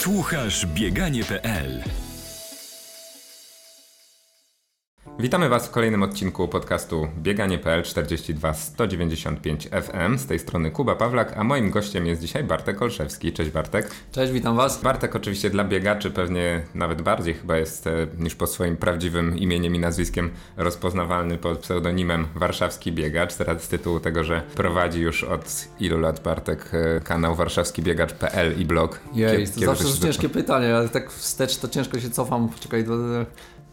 Słuchasz bieganie.pl Witamy Was w kolejnym odcinku podcastu Bieganie.pl 42 195 FM. Z tej strony Kuba Pawlak, a moim gościem jest dzisiaj Bartek Olszewski. Cześć Bartek. Cześć, witam Was. Bartek oczywiście dla biegaczy pewnie nawet bardziej chyba jest e, niż pod swoim prawdziwym imieniem i nazwiskiem rozpoznawalny pod pseudonimem Warszawski Biegacz. Teraz z tytułu tego, że prowadzi już od ilu lat Bartek e, kanał warszawskibiegacz.pl i blog. Jej, to zawsze ciężkie pytanie, ale tak wstecz to ciężko się cofam. Czekaj,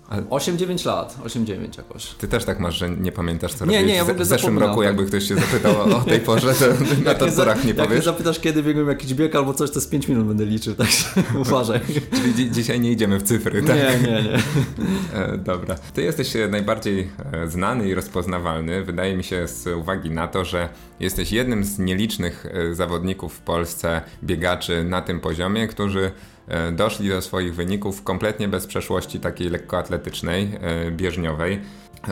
8-9 lat, 8-9 jakoś. Ty też tak masz, że nie pamiętasz co nie, robiłeś nie, ja w, w zeszłym roku, tak. jakby ktoś się zapytał o, tej porze, to na torturach nie Jak mnie powiesz. zapytasz, kiedy biegłem jakiś bieg albo coś, to z 5 minut będę liczył, tak uważaj. Czyli dzi- dzisiaj nie idziemy w cyfry, tak? Nie, nie, nie. E, dobra. Ty jesteś e, najbardziej e, znany i rozpoznawalny, wydaje mi się, z uwagi na to, że jesteś jednym z nielicznych zawodników w Polsce, biegaczy na tym poziomie, którzy doszli do swoich wyników kompletnie bez przeszłości takiej lekkoatletycznej, e, bieżniowej.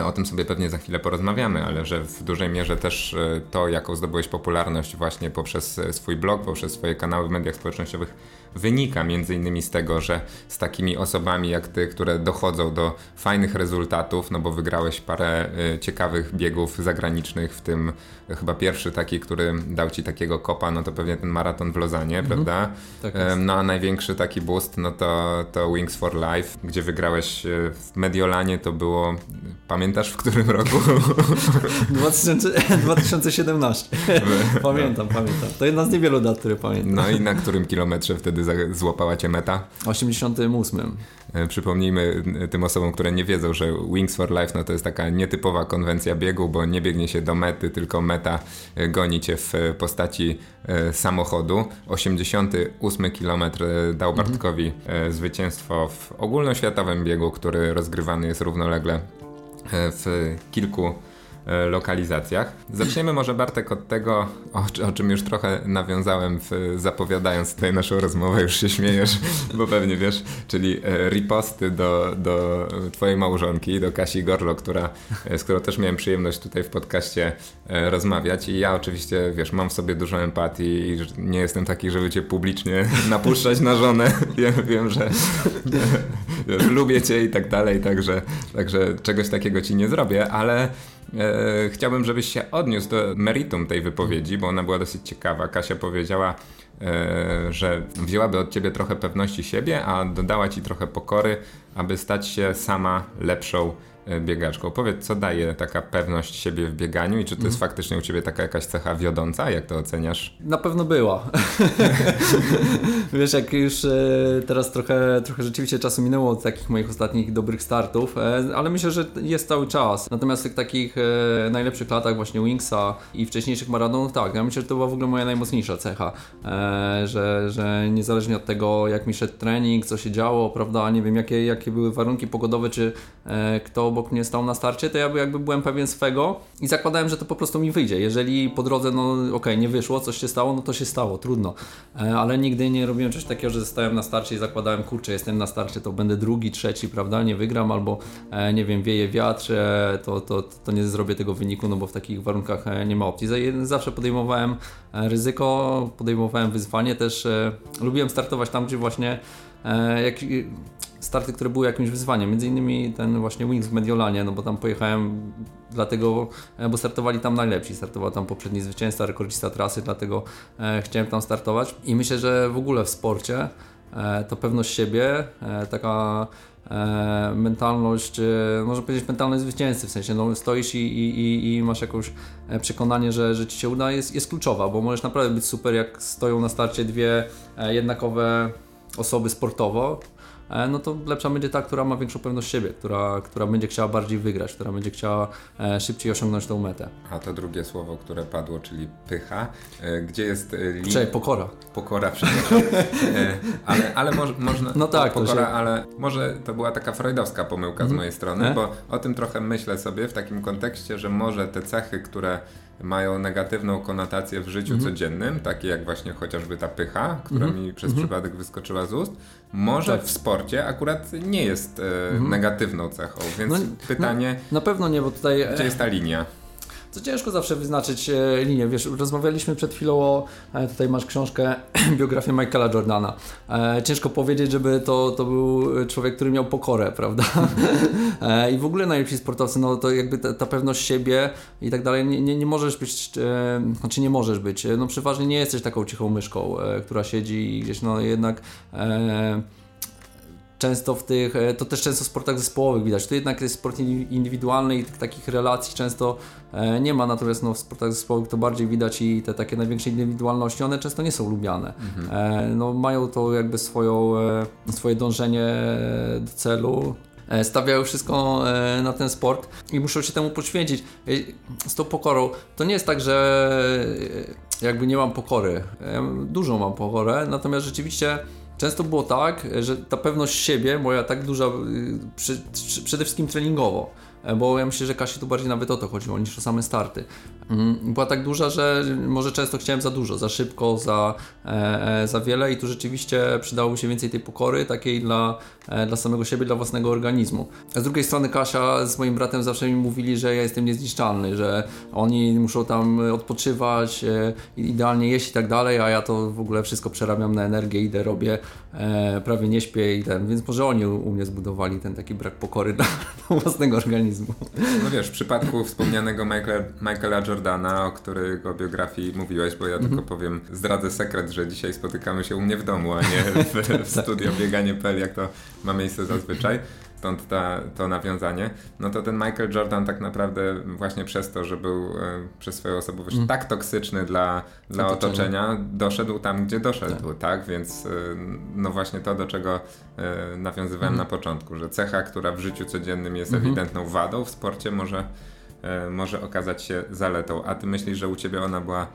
O tym sobie pewnie za chwilę porozmawiamy, ale że w dużej mierze też e, to, jaką zdobyłeś popularność właśnie poprzez e, swój blog, poprzez swoje kanały w mediach społecznościowych, wynika między innymi z tego, że z takimi osobami jak ty, które dochodzą do fajnych rezultatów, no bo wygrałeś parę e, ciekawych biegów zagranicznych, w tym chyba pierwszy taki, który dał ci takiego kopa, no to pewnie ten maraton w Lozanie, prawda? Tak. No a największy taki boost, no to, to Wings for Life, gdzie wygrałeś e, w Mediolanie, to było, pamiętasz w którym roku? 2000, 2017. pamiętam, pamiętam. To jedna z niewielu dat, które pamiętam. No i na którym kilometrze wtedy złapała cię meta? 88. E, Przypomnijmy e, tym osobom, które nie wiedzą, że Wings for Life no to jest taka nietypowa konwencja biegu, bo nie biegnie się do mety, tylko meta e, goni cię w postaci samochodu. 88 km dał Bartkowi e, zwycięstczo w ogólnoświatowym biegu, który rozgrywany jest równolegle w kilku lokalizacjach. Zaczniemy może Bartek od tego, o, o czym już trochę nawiązałem w, zapowiadając tutaj naszą rozmowę, już się śmiejesz, bo pewnie wiesz, czyli e, riposty do, do twojej małżonki, do Kasi Gorlo, która, e, z którą też miałem przyjemność tutaj w podcaście e, rozmawiać i ja oczywiście, wiesz, mam w sobie dużo empatii i nie jestem taki, żeby cię publicznie napuszczać na żonę. Wiem, wiem że wiesz, lubię cię i tak dalej, także, także czegoś takiego ci nie zrobię, ale e, chciałbym, żebyś się odniósł do meritum tej wypowiedzi, bo ona była dosyć ciekawa. Kasia powiedziała, e, że wzięłaby od ciebie trochę pewności siebie, a dodała ci trochę pokory, aby stać się sama lepszą biegaczką. Powiedz, co daje taka pewność siebie w bieganiu i czy to jest faktycznie u ciebie taka jakaś cecha wiodąca? Jak to oceniasz? Na pewno była. Wiesz, jak już e, teraz trochę, trochę rzeczywiście czasu minęło od takich moich ostatnich dobrych startów, e, ale myślę, że jest cały czas. Natomiast w tych takich e, najlepszych latach właśnie Wingsa i wcześniejszych maratonów, tak, ja myślę, że to była w ogóle moja najmocniejsza cecha, e, że, że niezależnie od tego, jak mi szedł trening, co się działo, prawda, nie wiem, jakie, jakie były warunki pogodowe, czy e, kto obok mnie stał na starcie, to ja by- jakby byłem pewien swego i zakładałem, że to po prostu mi wyjdzie. Jeżeli po drodze, no okej, nie wyszło, coś się stało, no to się stało, trudno. E, ale nigdy nie robiłem czegoś takiego, że stałem na starcie i zakładałem, kurczę, jestem na starcie, to będę drugi, trzeci, prawda, nie wygram, albo e, nie wiem, wieje wiatr, e, to, to, to nie zrobię tego wyniku, no bo w takich warunkach nie ma opcji. Za- Zawsze podejmowałem ryzyko, podejmowałem wyzwanie też, lubiłem startować tam, gdzie właśnie jak, starty, które były jakimś wyzwaniem. Między innymi ten właśnie Wings w Mediolanie, no bo tam pojechałem dlatego, e, bo startowali tam najlepsi. Startował tam poprzedni zwycięzca, rekordzista trasy, dlatego e, chciałem tam startować. I myślę, że w ogóle w sporcie e, to pewność siebie, taka mentalność, można powiedzieć mentalność zwycięzcy, w sensie no, stoisz i, i, i, masz jakąś przekonanie, że, że Ci się uda, jest, jest kluczowa, bo możesz naprawdę być super, jak stoją na starcie dwie jednakowe osoby sportowo, no to lepsza będzie ta, która ma większą pewność siebie, która, która będzie chciała bardziej wygrać, która będzie chciała e, szybciej osiągnąć tą metę. A to drugie słowo, które padło, czyli pycha. E, Gdzie jest e, linia? Czyli pokora. Pokora, przepraszam. E, ale, ale moż, można. No tak, pokora, się- ale może to była taka freudowska pomyłka z mojej strony, E? bo o tym trochę myślę sobie w takim kontekście, że może te cechy, które mają negatywną konotację w życiu codziennym, takie jak właśnie chociażby ta pycha, która mi przez przypadek wyskoczyła z ust, może Tak. w sporcie akurat nie jest e, negatywną cechą. Więc No, pytanie, Na pewno nie, bo tutaj. e, gdzie jest ta linia? To ciężko zawsze wyznaczyć e, linię. Wiesz, rozmawialiśmy przed chwilą o, e, tutaj masz książkę, biografię Michaela Jordana. E, ciężko powiedzieć, żeby to, to był człowiek, który miał pokorę, prawda? E, I w ogóle najlepsi sportowcy, no to jakby ta, ta pewność siebie i tak dalej, nie, nie, nie możesz być, e, znaczy nie możesz być, no przeważnie nie jesteś taką cichą myszką, e, która siedzi i gdzieś no jednak często w tych, e, to też często w sportach zespołowych widać. Tu jednak jest sport indywidualny i takich relacji często e, nie ma, natomiast no, w sportach zespołowych to bardziej widać i te takie największe indywidualności, one często nie są lubiane. Mhm. E, no, mają to jakby swoją, swoje dążenie do celu, stawiają wszystko na ten sport i muszą się temu poświęcić. Z tą pokorą to nie jest tak, że jakby nie mam pokory. Dużo mam pokorę, natomiast rzeczywiście Często było tak, że ta pewność siebie, moja tak duża, y, przy, przede wszystkim treningowo, e, bo ja myślę, że Kasi tu bardziej nawet o to chodziło niż o same starty. Mhm. była tak duża, że może często chciałem za dużo, za szybko, za, e, e, za wiele i tu rzeczywiście przydałoby się więcej tej pokory, takiej dla, e, dla samego siebie, dla własnego organizmu. A z drugiej strony Kasia z moim bratem zawsze mi mówili, że ja jestem niezniszczalny, że oni muszą tam odpoczywać, e, idealnie jeść i tak dalej, a ja to w ogóle wszystko przerabiam na energię, idę, robię, e, prawie nie śpię i ten, więc może oni u, u mnie zbudowali ten taki brak pokory dla, dla własnego organizmu. No wiesz, w przypadku wspomnianego Michaela, Michaela Jordana, o którego biografii mówiłeś, bo ja tylko mhm. powiem, zdradzę sekret, że dzisiaj spotykamy się u mnie w domu, a nie w, w studio bieganie.pl, jak to ma miejsce zazwyczaj stąd ta, to nawiązanie, no to ten Michael Jordan tak naprawdę właśnie przez to, że był e, przez swoją osobowość mm. tak toksyczny dla, dla otoczenia, doszedł tam, gdzie doszedł, tak? tak? Więc e, no właśnie to, do czego e, nawiązywałem mm. na początku, że cecha, która w życiu codziennym jest mm -hmm. ewidentną wadą, w sporcie może może okazać się zaletą. A ty myślisz, że u ciebie ona była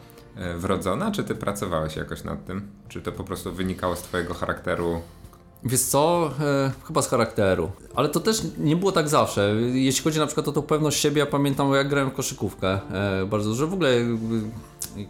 wrodzona, czy ty pracowałeś jakoś nad tym? Czy to po prostu wynikało z twojego charakteru? Wiesz co, e, chyba z charakteru. Ale to też nie było tak zawsze. Jeśli chodzi na przykład o tą pewność siebie, ja pamiętam jak grałem w koszykówkę e, bardzo dużo. W ogóle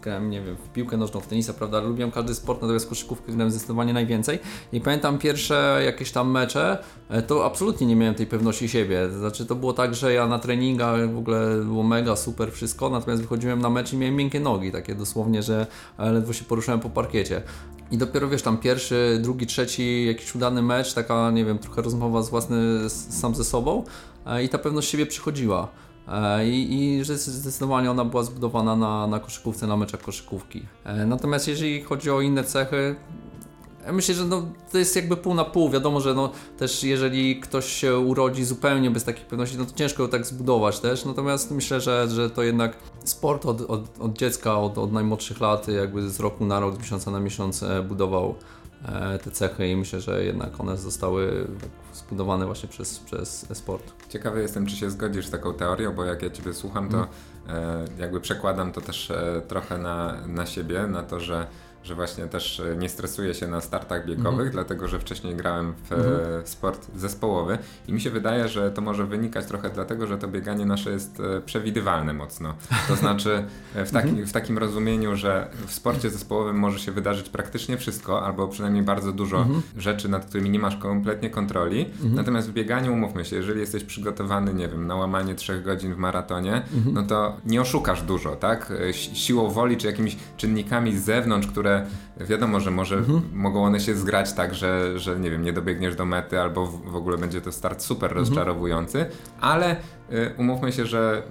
grałem, nie wiem, w piłkę nożną, w tenisa, prawda, lubiłem każdy sport, natomiast koszykówkę grałem zdecydowanie najwięcej. I pamiętam pierwsze jakieś tam mecze, e, to absolutnie nie miałem tej pewności siebie. Znaczy to było tak, że ja na treningach w ogóle było mega, super wszystko, natomiast wychodziłem na mecz i miałem miękkie nogi, takie dosłownie, że ledwo się poruszałem po parkiecie. I dopiero wiesz, tam pierwszy, drugi, trzeci jakiś udany mecz, taka, nie wiem, trochę rozmowa z własny sam ze sobą e, i ta pewność siebie przychodziła. E, I, I zdecydowanie ona była zbudowana na, na koszykówce, na meczach koszykówki. E, natomiast jeżeli chodzi o inne cechy, ja myślę, że no, to jest jakby pół na pół. Wiadomo, że no, też jeżeli ktoś się urodzi zupełnie bez takich pewności, no to ciężko tak zbudować też. Natomiast myślę, że, że to jednak sport od, od, od dziecka, od, od najmłodszych lat, jakby z roku na rok, z miesiąca na miesiąc budował E, te cechy i myślę, że jednak one zostały zbudowane właśnie przez, przez sport. Ciekawy jestem, czy się zgodzisz z taką teorią, bo jak ja Ciebie słucham, to mm. jakby przekładam to też e, trochę na, na siebie, na to, że że właśnie też e, nie stresuję się na startach biegowych, mhm. dlatego że wcześniej grałem w mhm. sport zespołowy i mi się wydaje, że to może wynikać trochę dlatego, że to bieganie nasze jest e, przewidywalne mocno. To znaczy w, taki, mhm. w takim rozumieniu, że w sporcie zespołowym może się wydarzyć praktycznie wszystko, albo przynajmniej bardzo dużo rzeczy, nad którymi nie masz kompletnie kontroli. Natomiast w bieganiu, umówmy się, jeżeli jesteś przygotowany, nie wiem, na łamanie trzech godzin w maratonie, no to nie oszukasz dużo, tak? Siłą woli, czy jakimiś czynnikami z zewnątrz, które które wiadomo, że może mhm. mogą one się zgrać tak, że, że nie wiem, nie dobiegniesz do mety albo w, ogóle będzie to start super mhm. rozczarowujący, ale y, umówmy się, że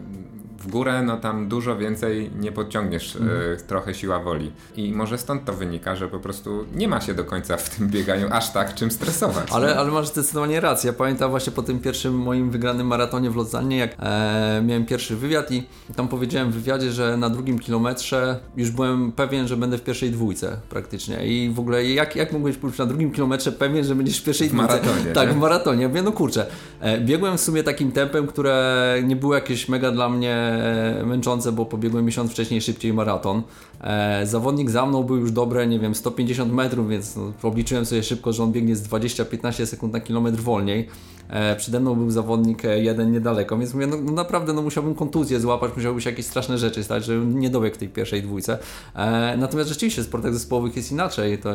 w górę, no tam dużo więcej nie podciągniesz, mm. y, trochę siła woli. I może stąd to wynika, że po prostu nie ma się do końca w tym bieganiu aż tak czym stresować. Ale, ale masz zdecydowanie rację. Ja pamiętam właśnie po tym pierwszym moim wygranym maratonie w Lodzanie, jak e, miałem pierwszy wywiad i tam powiedziałem w wywiadzie, że na drugim kilometrze już byłem pewien, że będę w pierwszej dwójce praktycznie. I w ogóle jak, jak mógłbyś pójść na drugim kilometrze pewien, że będziesz w pierwszej w dwójce? Maratonie, tak, nie? w maratonie. Ja mówię, no kurczę, e, biegłem w sumie takim tempem, które nie było jakieś mega dla mnie męczące, bo pobiegłem miesiąc wcześniej szybciej maraton. E, zawodnik za mną był już dobre, nie wiem, 150 metrów, więc no, obliczyłem sobie szybko, że on biegnie z 20-15 sekund na kilometr wolniej. E, przede mną był zawodnik jeden niedaleko, więc mówię, no, no naprawdę no, musiałbym kontuzję złapać, musiałby się jakieś straszne rzeczy stać, żeby nie dobiegł tej pierwszej dwójce. natomiast rzeczywiście w sportach zespołowych jest inaczej. To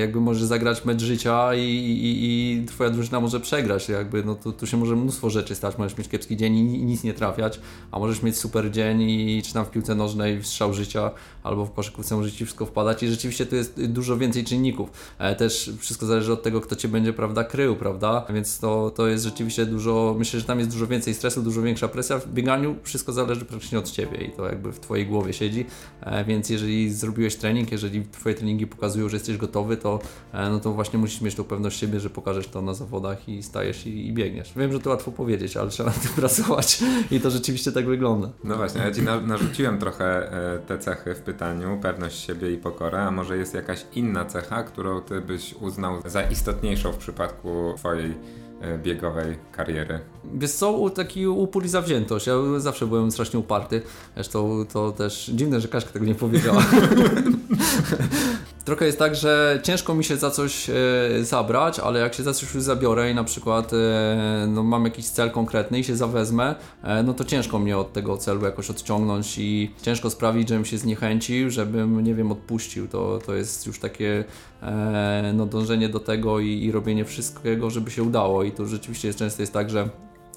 jakby może zagrać mecz życia i, i, i twoja drużyna może przegrać. Jakby, no, tu, tu się może mnóstwo rzeczy stać, możesz mieć kiepski dzień i, i nic nie trafiać, a może możesz mieć super dzień i czy tam w piłce nożnej strzał życia, albo w koszykówce może Ci wszystko wpadać i rzeczywiście tu jest dużo więcej czynników. E, też wszystko zależy od tego, kto Cię będzie, prawda, krył, prawda, więc to, to jest rzeczywiście dużo, myślę, że tam jest dużo więcej stresu, dużo większa presja. W bieganiu wszystko zależy praktycznie od Ciebie i to jakby w Twojej głowie siedzi, e, więc jeżeli zrobiłeś trening, jeżeli Twoje treningi pokazują, że jesteś gotowy, to e, no to właśnie musisz mieć tą pewność siebie, że pokażesz to na zawodach i stajesz i, i biegniesz. Wiem, że to łatwo powiedzieć, ale trzeba na tym pracować i to rzeczywiście tak wygląda. No właśnie, ja Ci na, narzuciłem trochę te cechy w pytaniu, pewność siebie i pokorę, a może jest jakaś inna cecha, którą Ty byś uznał za istotniejszą w przypadku Twojej e, biegowej kariery? Wiesz co, taki upór i zawziętość. Ja zawsze byłem strasznie uparty. Zresztą to też dziwne, że Kaśka tego nie powiedziała. Trochę jest tak, że ciężko mi się za coś e, zabrać, ale jak się za coś już zabiorę i na przykład e, no, mam jakiś cel konkretny i się zawezmę, e, no to ciężko mnie od tego celu jakoś odciągnąć i ciężko sprawić, żebym się zniechęcił, żebym, nie wiem, odpuścił. To, to jest już takie e, no, dążenie do tego i, i robienie wszystkiego, żeby się udało. I to rzeczywiście jest, często jest tak, że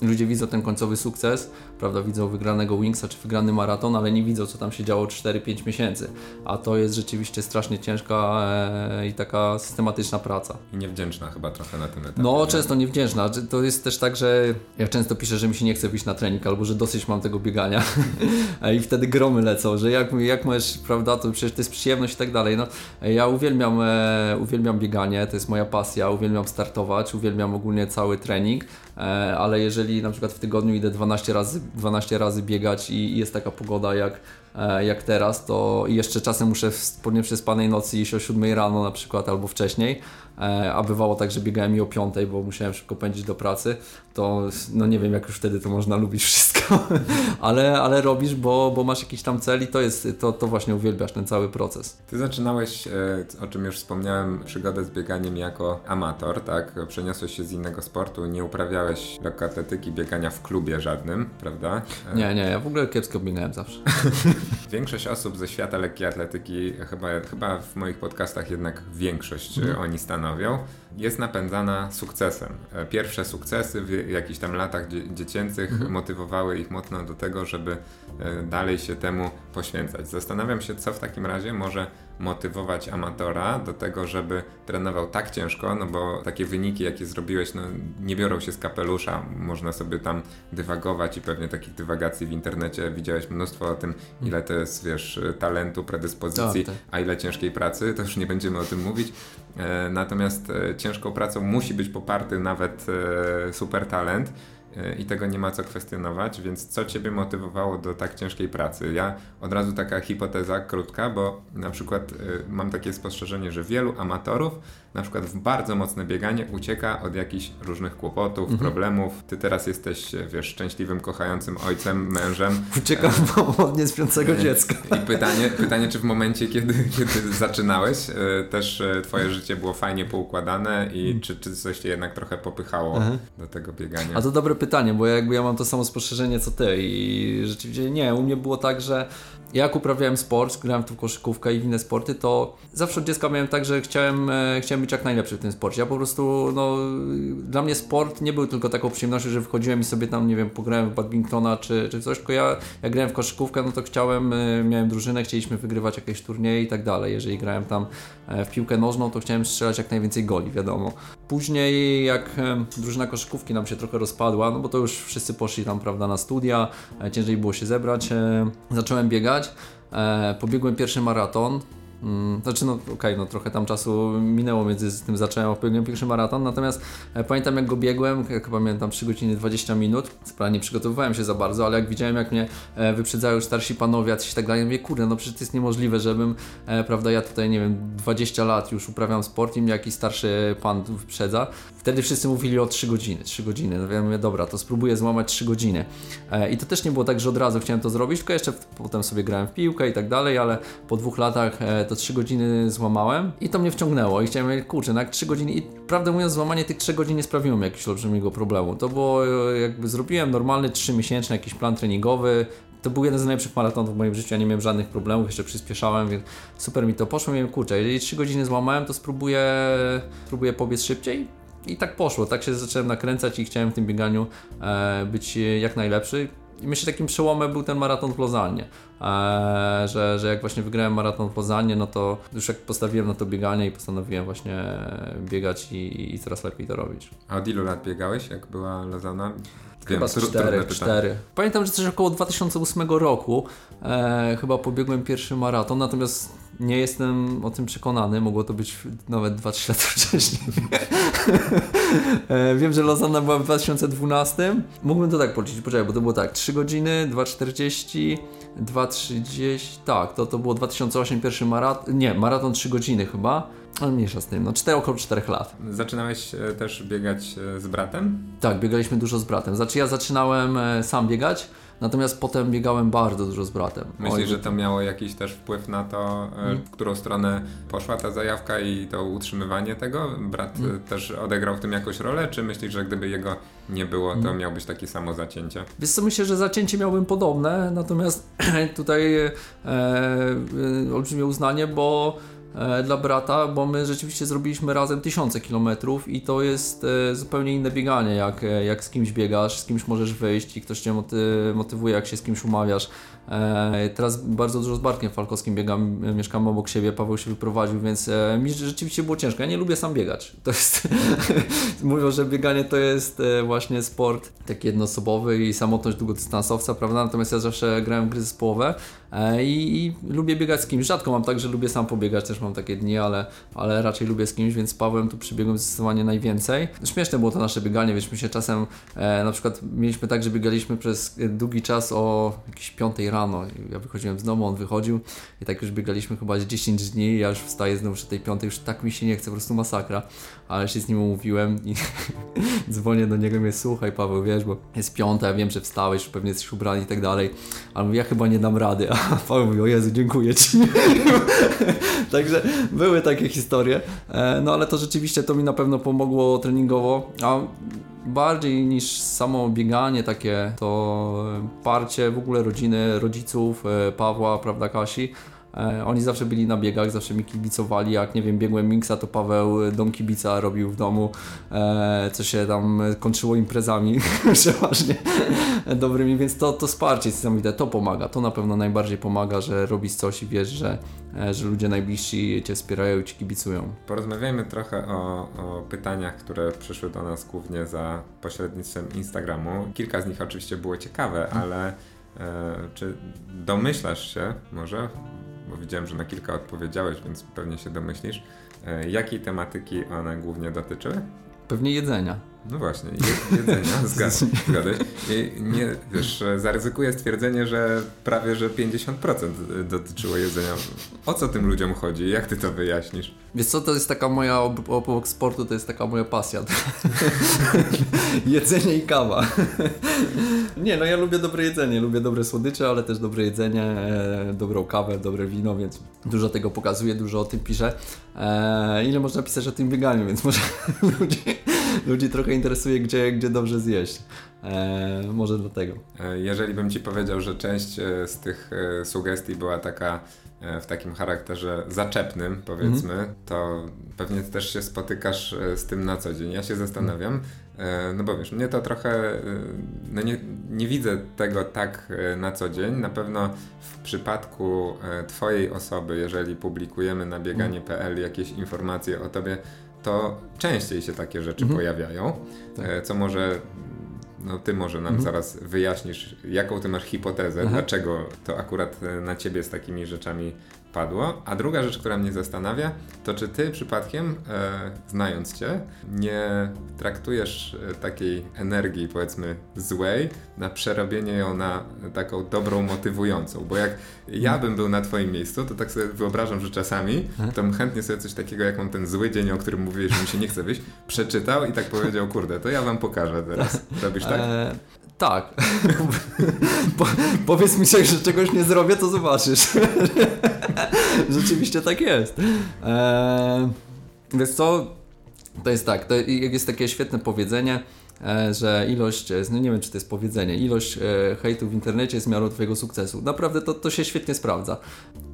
ludzie widzą ten końcowy sukces, prawda, widzą wygranego Wingsa czy wygrany maraton, ale nie widzą, co tam się działo 4-5 miesięcy. A to jest rzeczywiście strasznie ciężka e, i taka systematyczna praca. I niewdzięczna chyba trochę na tym etapie. No, nie? często niewdzięczna. To jest też tak, że ja często piszę, że mi się nie chce wyjść na trening, albo że dosyć mam tego biegania i wtedy gromy lecą, że jak, jak możesz, prawda, to przecież to jest przyjemność i tak dalej. No, ja uwielbiam, e, uwielbiam bieganie, to jest moja pasja, uwielbiam startować, uwielbiam ogólnie cały trening, ale jeżeli na przykład w tygodniu idę 12 razy 12 razy biegać i jest taka pogoda jak, e, jak teraz, to jeszcze czasem muszę w nieprzespanej nocy iść o 7 rano na przykład albo wcześniej, E, a bywało tak, że biegałem mi o piątej, bo musiałem szybko pędzić do pracy, to no nie wiem, jak już wtedy to można lubić wszystko, ale, ale robisz, bo, bo masz jakiś tam cel i to jest, to, to właśnie uwielbiasz ten cały proces. Ty zaczynałeś, e, o czym już wspomniałem, przygodę z bieganiem jako amator, tak? Przeniosłeś się z innego sportu, nie uprawiałeś lekkoatletyki, biegania w klubie żadnym, prawda? E, nie, nie, ja w ogóle kiepsko biegałem zawsze. Większość osób ze świata lekkiej atletyki, chyba, chyba w moich podcastach jednak większość mm. oni stanowią stanowią, jest napędzana sukcesem. E, pierwsze sukcesy w jakichś tam latach dziecięcych mhm. motywowały ich mocno do tego, żeby e, dalej się temu poświęcać. Zastanawiam się, co w takim razie może motywować amatora do tego, żeby trenował tak ciężko, no bo takie wyniki, jakie zrobiłeś, no nie biorą się z kapelusza. Można sobie tam dywagować i pewnie takich dywagacji w internecie widziałeś mnóstwo o tym, ile to jest, wiesz, talentu, predyspozycji, tak, tak. a ile ciężkiej pracy, to już nie będziemy o tym mówić. E, natomiast e, ciężką pracą musi być poparty nawet e, super talent i tego nie ma co kwestionować, więc co Ciebie motywowało do tak ciężkiej pracy? Ja od razu taka hipoteza krótka, bo na przykład y, mam takie spostrzeżenie, że wielu amatorów na przykład w bardzo mocne bieganie ucieka od jakichś różnych kłopotów, mhm. problemów. Ty teraz jesteś, wiesz, szczęśliwym, kochającym ojcem, mężem. Uciekam e, od nieśpiącego dziecka. I pytanie, pytanie, czy w momencie, kiedy, kiedy zaczynałeś, e, też e, twoje życie było fajnie poukładane i mhm. czy, czy coś cię jednak trochę popychało Aha. do tego biegania? A to dobre pytanie, bo jakby ja mam to samo spostrzeżenie co ty i rzeczywiście nie, u mnie było tak, że jak uprawiałem sport, grałem w koszykówkę i w inne sporty, to zawsze od dziecka miałem tak, że chciałem, e, chciałem być jak najlepszy w tym sporcie. Ja po prostu, no, dla mnie sport nie był tylko taką przyjemnością, że wchodziłem i sobie tam, nie wiem, pograłem w badmintona czy, czy coś, tylko ja, grałem w koszykówkę, no to chciałem, e, miałem drużynę, chcieliśmy wygrywać jakieś turnieje i tak dalej. Jeżeli grałem tam e, w piłkę nożną, to chciałem strzelać jak najwięcej goli, wiadomo. Później, jak drużyna koszykówki nam się trochę rozpadła, no bo to już wszyscy poszli tam, prawda, na studia, ciężej było się zebrać, zacząłem biegać E, pobiegłem pierwszy maraton. Mm, znaczy, no okej, okay, no trochę tam czasu minęło między tym zacząłem, a pobiegłem pierwszy maraton, natomiast e, pamiętam jak go biegłem, chyba miałem tam 3 godziny 20 minut, sprawnie nie przygotowywałem się za bardzo, ale jak widziałem jak mnie e, wyprzedzają starsi panowie, i tak dalej, mówię, kurde, no przecież to jest niemożliwe, żebym, e, prawda, ja tutaj, nie wiem, 20 lat już uprawiam sport i mnie jakiś starszy pan wyprzedza, Wtedy wszyscy mówili o 3 godziny, 3 godziny. No ja mówię, dobra, to spróbuję złamać 3 godziny. I to też nie było tak, że od razu chciałem to zrobić, tylko jeszcze potem sobie grałem w piłkę i tak dalej, ale po dwóch latach to 3 godziny złamałem i to mnie wciągnęło i chciałem mówić, kurczę, na no 3 godziny i prawdę mówiąc złamanie tych 3 godzin nie sprawiło mi jakiegoś olbrzymiego problemu. To było e, jakby zrobiłem normalny 3-miesięczny jakiś plan treningowy, to był jeden z najlepszych maratonów w moim życiu, ja nie miałem żadnych problemów, jeszcze przyspieszałem, więc super mi to poszło. Miałem kurczę, jeżeli 3 godziny złamałem, to spróbuję, spróbuję pobiec szybciej i tak poszło, tak się zacząłem nakręcać i chciałem w tym bieganiu e, być jak najlepszy. I myślę, takim przełomem był ten maraton w Lozannie. Eee, że, że jak właśnie wygrałem maraton w Lozannie, no to już jak postawiłem na to bieganie i postanowiłem właśnie biegać i, i coraz lepiej to robić. A od ilu lat biegałeś, jak była Lozana? Chyba z 4, 4. Pamiętam, że coś około 2008 roku e, chyba pobiegłem pierwszy maraton, natomiast nie jestem o tym przekonany, mogło to być nawet 2-3 lata wcześniej. e, wiem, że Lozanna była w 2012. Mógłbym to tak policzyć, poczekaj, bo to było tak, 3 godziny, 2,40, 2,30, tak, to, to było 2008 pierwszy maraton, nie, maraton 3 godziny chyba. Ale mniejsza z tym, no 4, około 4 lat. Zaczynałeś e, też biegać e, z bratem? Tak, biegaliśmy dużo z bratem. Znaczy ja zaczynałem sam biegać, natomiast potem biegałem bardzo dużo z bratem. Myślisz, że to miało jakiś też wpływ na to, hmm. w którą stronę poszła ta zajawka i to utrzymywanie tego? Brat hmm. też odegrał w tym jakąś rolę, czy myślisz, że gdyby jego nie było, to hmm. miałbyś takie samo zacięcie? Wiesz co, myślę, że zacięcie miałbym podobne, natomiast tutaj e, e, olbrzymie uznanie, bo E, dla brata, bo my rzeczywiście zrobiliśmy razem tysiące kilometrów i to jest e, zupełnie inne bieganie, jak, e, jak z kimś biegasz, z kimś możesz wyjść i ktoś cię moty, motywuje, jak się z kimś umawiasz. Teraz bardzo dużo z Bartkiem Falkowskim biegam, mieszkam obok siebie, Paweł się wyprowadził, więc mi rzeczywiście było ciężko. Ja nie lubię sam biegać. To jest, mówią, że bieganie to jest właśnie sport taki jednoosobowy i samotność długodystansowca, prawda? Natomiast ja zawsze grałem gry zespołowe i, i lubię biegać z kimś. Rzadko mam tak, że lubię sam pobiegać, też mam takie dni, ale, ale raczej lubię z kimś, więc z Pawłem tu przybiegłem zdecydowanie najwięcej. Śmieszne było to nasze bieganie, wiesz, my się czasem e, na przykład mieliśmy tak, że biegaliśmy przez długi czas o jakieś 5 rano. Ja wychodziłem z domu, on wychodził i tak już biegaliśmy chyba 10 dni, ja już wstaję znowu przy tej 5, już tak mi się nie chce, po prostu masakra. Ale się z nim umówiłem i dzwonię do niego i mówię, słuchaj Paweł, wiesz, bo jest piąta, ja wiem, że wstałeś, pewnie jesteś ubrany i tak dalej, ale mówię, ja chyba nie dam rady, a Paweł mówi, o Jezu, dziękuję Ci. Także były takie historie, e, no ale to rzeczywiście to mi na pewno pomogło treningowo, a bardziej niż samo bieganie takie, to parcie w ogóle rodziny, rodziców, e, Pawła, prawda, Kasi, oni zawsze byli na biegach, zawsze mi kibicowali. Jak nie wiem, biegłem Minksa, to Paweł dom kibica robił w domu, e, co się tam kończyło imprezami przeważnie dobrymi, więc to, to wsparcie jest niesamowite, to pomaga. To na pewno najbardziej pomaga, że robisz coś i wiesz, że, e, że ludzie najbliżsi cię wspierają i ci kibicują. Porozmawiajmy trochę o, o pytaniach, które przyszły do nas głównie za pośrednictwem Instagramu. Kilka z nich oczywiście było ciekawe, ale e, czy domyślasz się może bo widziałem, że na kilka odpowiedziałeś, więc pewnie się domyślisz. E, jakiej tematyki one głównie dotyczyły? Pewnie jedzenia. No właśnie, jedzenia, zgadłeś. Nie, wiesz, zaryzykuję stwierdzenie, że prawie, że 50% dotyczyło jedzenia. O co tym ludziom chodzi? Jak ty to wyjaśnisz? Wiesz co, to jest taka moja, obok sportu to jest taka moja pasja. jedzenie i kawa. nie, no ja lubię dobre jedzenie, lubię dobre słodycze, ale też dobre jedzenie, e, dobrą kawę, dobre wino, więc dużo tego pokazuję, dużo o tym piszę. E, ile można pisać o tym bieganiu, więc może ludzi, ludzi trochę interesuje, gdzie, gdzie dobrze zjeść. E, może dlatego. E, jeżeli bym Ci powiedział, że część e, z tych e, sugestii była taka w takim charakterze zaczepnym, powiedzmy, -hmm. to pewnie też się spotykasz z tym na co dzień. Ja się zastanawiam, no bo wiesz, mnie to trochę, no nie, nie widzę tego tak na co dzień. Na pewno w przypadku Twojej osoby, jeżeli publikujemy na bieganie.pl jakieś informacje o Tobie, to częściej się takie rzeczy mhm. pojawiają, tak. E, co może no ty może nam mhm. zaraz wyjaśnisz, jaką ty masz hipotezę, Aha. dlaczego to akurat e, na ciebie z takimi rzeczami padło. A druga rzecz, która mnie zastanawia, to czy ty przypadkiem, e, znając cię, nie traktujesz e, takiej energii, powiedzmy, złej, na przerobienie ją na taką dobrą, motywującą. Bo jak ja bym był na twoim miejscu, to tak sobie wyobrażam, że czasami to bym chętnie sobie coś takiego, jak mam ten zły dzień, o którym mówiłeś, że mi się nie chce wyjść, przeczytał i tak powiedział, kurde, to ja wam pokażę teraz. Robisz tak? E tak. po, powiedz mi, że czegoś nie zrobię, to zobaczysz. Rzeczywiście tak jest. Eee, wiesz co? To jest tak, to jest takie świetne powiedzenie, że ilość, no nie wiem czy to jest powiedzenie, ilość e, hejtu w internecie jest miarą twojego sukcesu. Naprawdę to, to się świetnie sprawdza.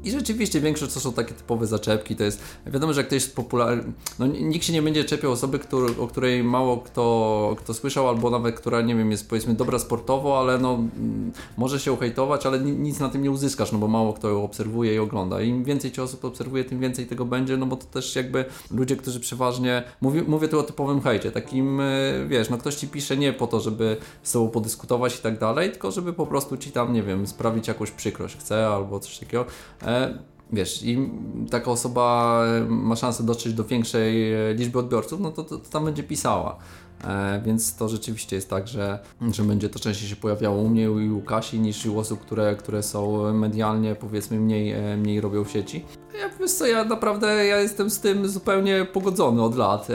I rzeczywiście większość to są takie typowe zaczepki, to jest, wiadomo, że jak ktoś jest popularny, no nikt się nie będzie czepiał osoby, który, o której mało kto, kto słyszał, albo nawet która, nie wiem, jest powiedzmy dobra sportowo, ale no mm, może się uhejtować, ale nic na tym nie uzyskasz, no bo mało kto ją obserwuje i ogląda. Im więcej cię osób obserwuje, tym więcej tego będzie, no bo to też jakby ludzie, którzy przeważnie, mówię, mówię tu o typowym hejcie, takim, e, wiesz, no ktoś ci pisze nie po to, żeby z sobą podyskutować i tak dalej, tylko żeby po prostu ci tam, nie wiem, sprawić jakąś przykrość chce albo coś takiego. E, wiesz, i taka osoba ma szansę dotrzeć do większej e, liczby odbiorców, no to, to, to tam będzie pisała. E, więc to rzeczywiście jest tak, że, że będzie to częściej się pojawiało u mnie i u Kasi niż u osób, które, które są medialnie powiedzmy mniej, e, mniej robią w sieci. Ja, wiesz co, ja naprawdę ja jestem z tym zupełnie pogodzony od lat. E,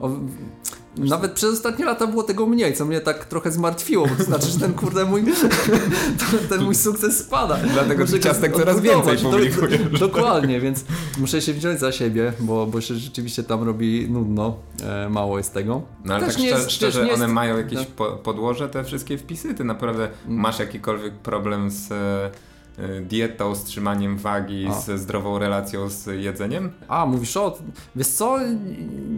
o, nawet przez ostatnie lata było tego mniej, co mnie tak trochę zmartwiło, bo to znaczy, że ten kurde mój ten mój sukces spada. Dlatego muszę ciastek coraz więcej publikujesz. Dokładnie, więc muszę się wziąć za siebie, bo, bo się rzeczywiście tam robi nudno, e, mało jest tego. No ale Też tak szczerze, szczerze one jest... mają jakieś tak. podłoże, te wszystkie wpisy? Ty naprawdę mm. masz jakikolwiek problem z Y, dietą, z trzymaniem wagi, A. ze zdrową relacją z jedzeniem? A, mówisz o... Wiesz co?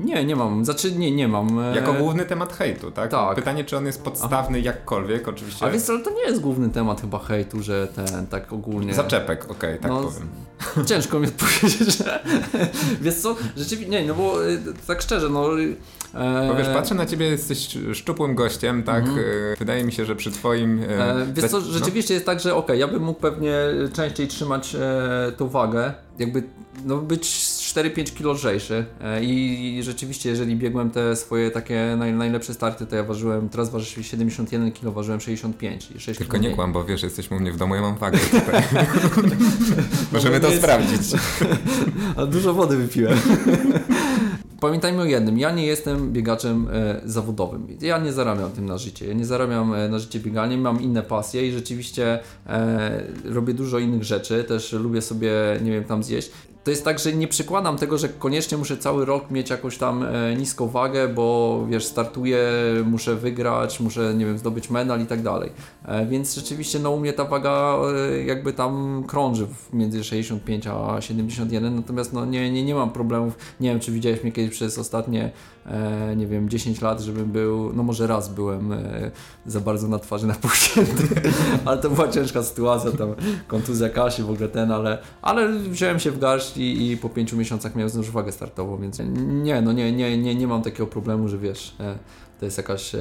Nie, nie mam. Znaczy, nie, nie mam. E, jako główny temat hejtu, tak? tak. Pytanie, czy on jest podstawny Aha. jakkolwiek, oczywiście. A wiesz co, ale to nie jest główny temat chyba hejtu, że ten, tak ogólnie... Zaczepek, okej, okay, tak no, powiem. Ciężko mi odpowiedzieć, że... wiesz co? Rzeczywiście, nie, no bo y, tak szczerze, no... E... Bo wiesz, patrzę na ciebie, jesteś szczupłym gościem, tak? Mhm. E, wydaje mi się, że przy twoim... E... e wiesz co, no. rzeczywiście no? jest tak, że okej, okay, ja bym mógł pewnie częściej trzymać e, tą wagę, jakby no, być 4-5 kg lżejszy e, I, I, rzeczywiście, jeżeli biegłem te swoje takie naj, najlepsze starty, to ja ważyłem, teraz waży 71 kg, ważyłem 65 i 6 Tylko nie kłam, bo wiesz, jesteśmy u mnie w domu, ja mam wagę tutaj. Możemy to sprawdzić. A dużo wody wypiłem. Pamiętajmy o jednym, ja nie jestem biegaczem e, zawodowym. Ja nie zarabiam tym na życie. Ja nie zarabiam e, na życie bieganiem, mam inne pasje i rzeczywiście e, robię dużo innych rzeczy. Też lubię sobie, nie wiem, tam zjeść to jest tak, że nie przykładam tego, że koniecznie muszę cały rok mieć jakąś tam e, niską wagę, bo wiesz, startuję, muszę wygrać, muszę, nie wiem, zdobyć medal i tak dalej. E, więc rzeczywiście, no u mnie ta waga e, jakby tam krąży między 65 a 71, natomiast no nie, nie, nie mam problemów. Nie wiem, czy widziałeś mnie kiedyś przez ostatnie nie wiem, 10 lat, żebym był, no może raz byłem za bardzo na twarzy napuścięty, ale to była ciężka sytuacja, tam kontuzja Kasi, w ogóle ten, ale, ale wziąłem się w garść i, i po 5 miesiącach miałem znów wagę startową, więc nie, no nie, nie, nie, nie mam takiego problemu, że wiesz, e, to jest jakaś e,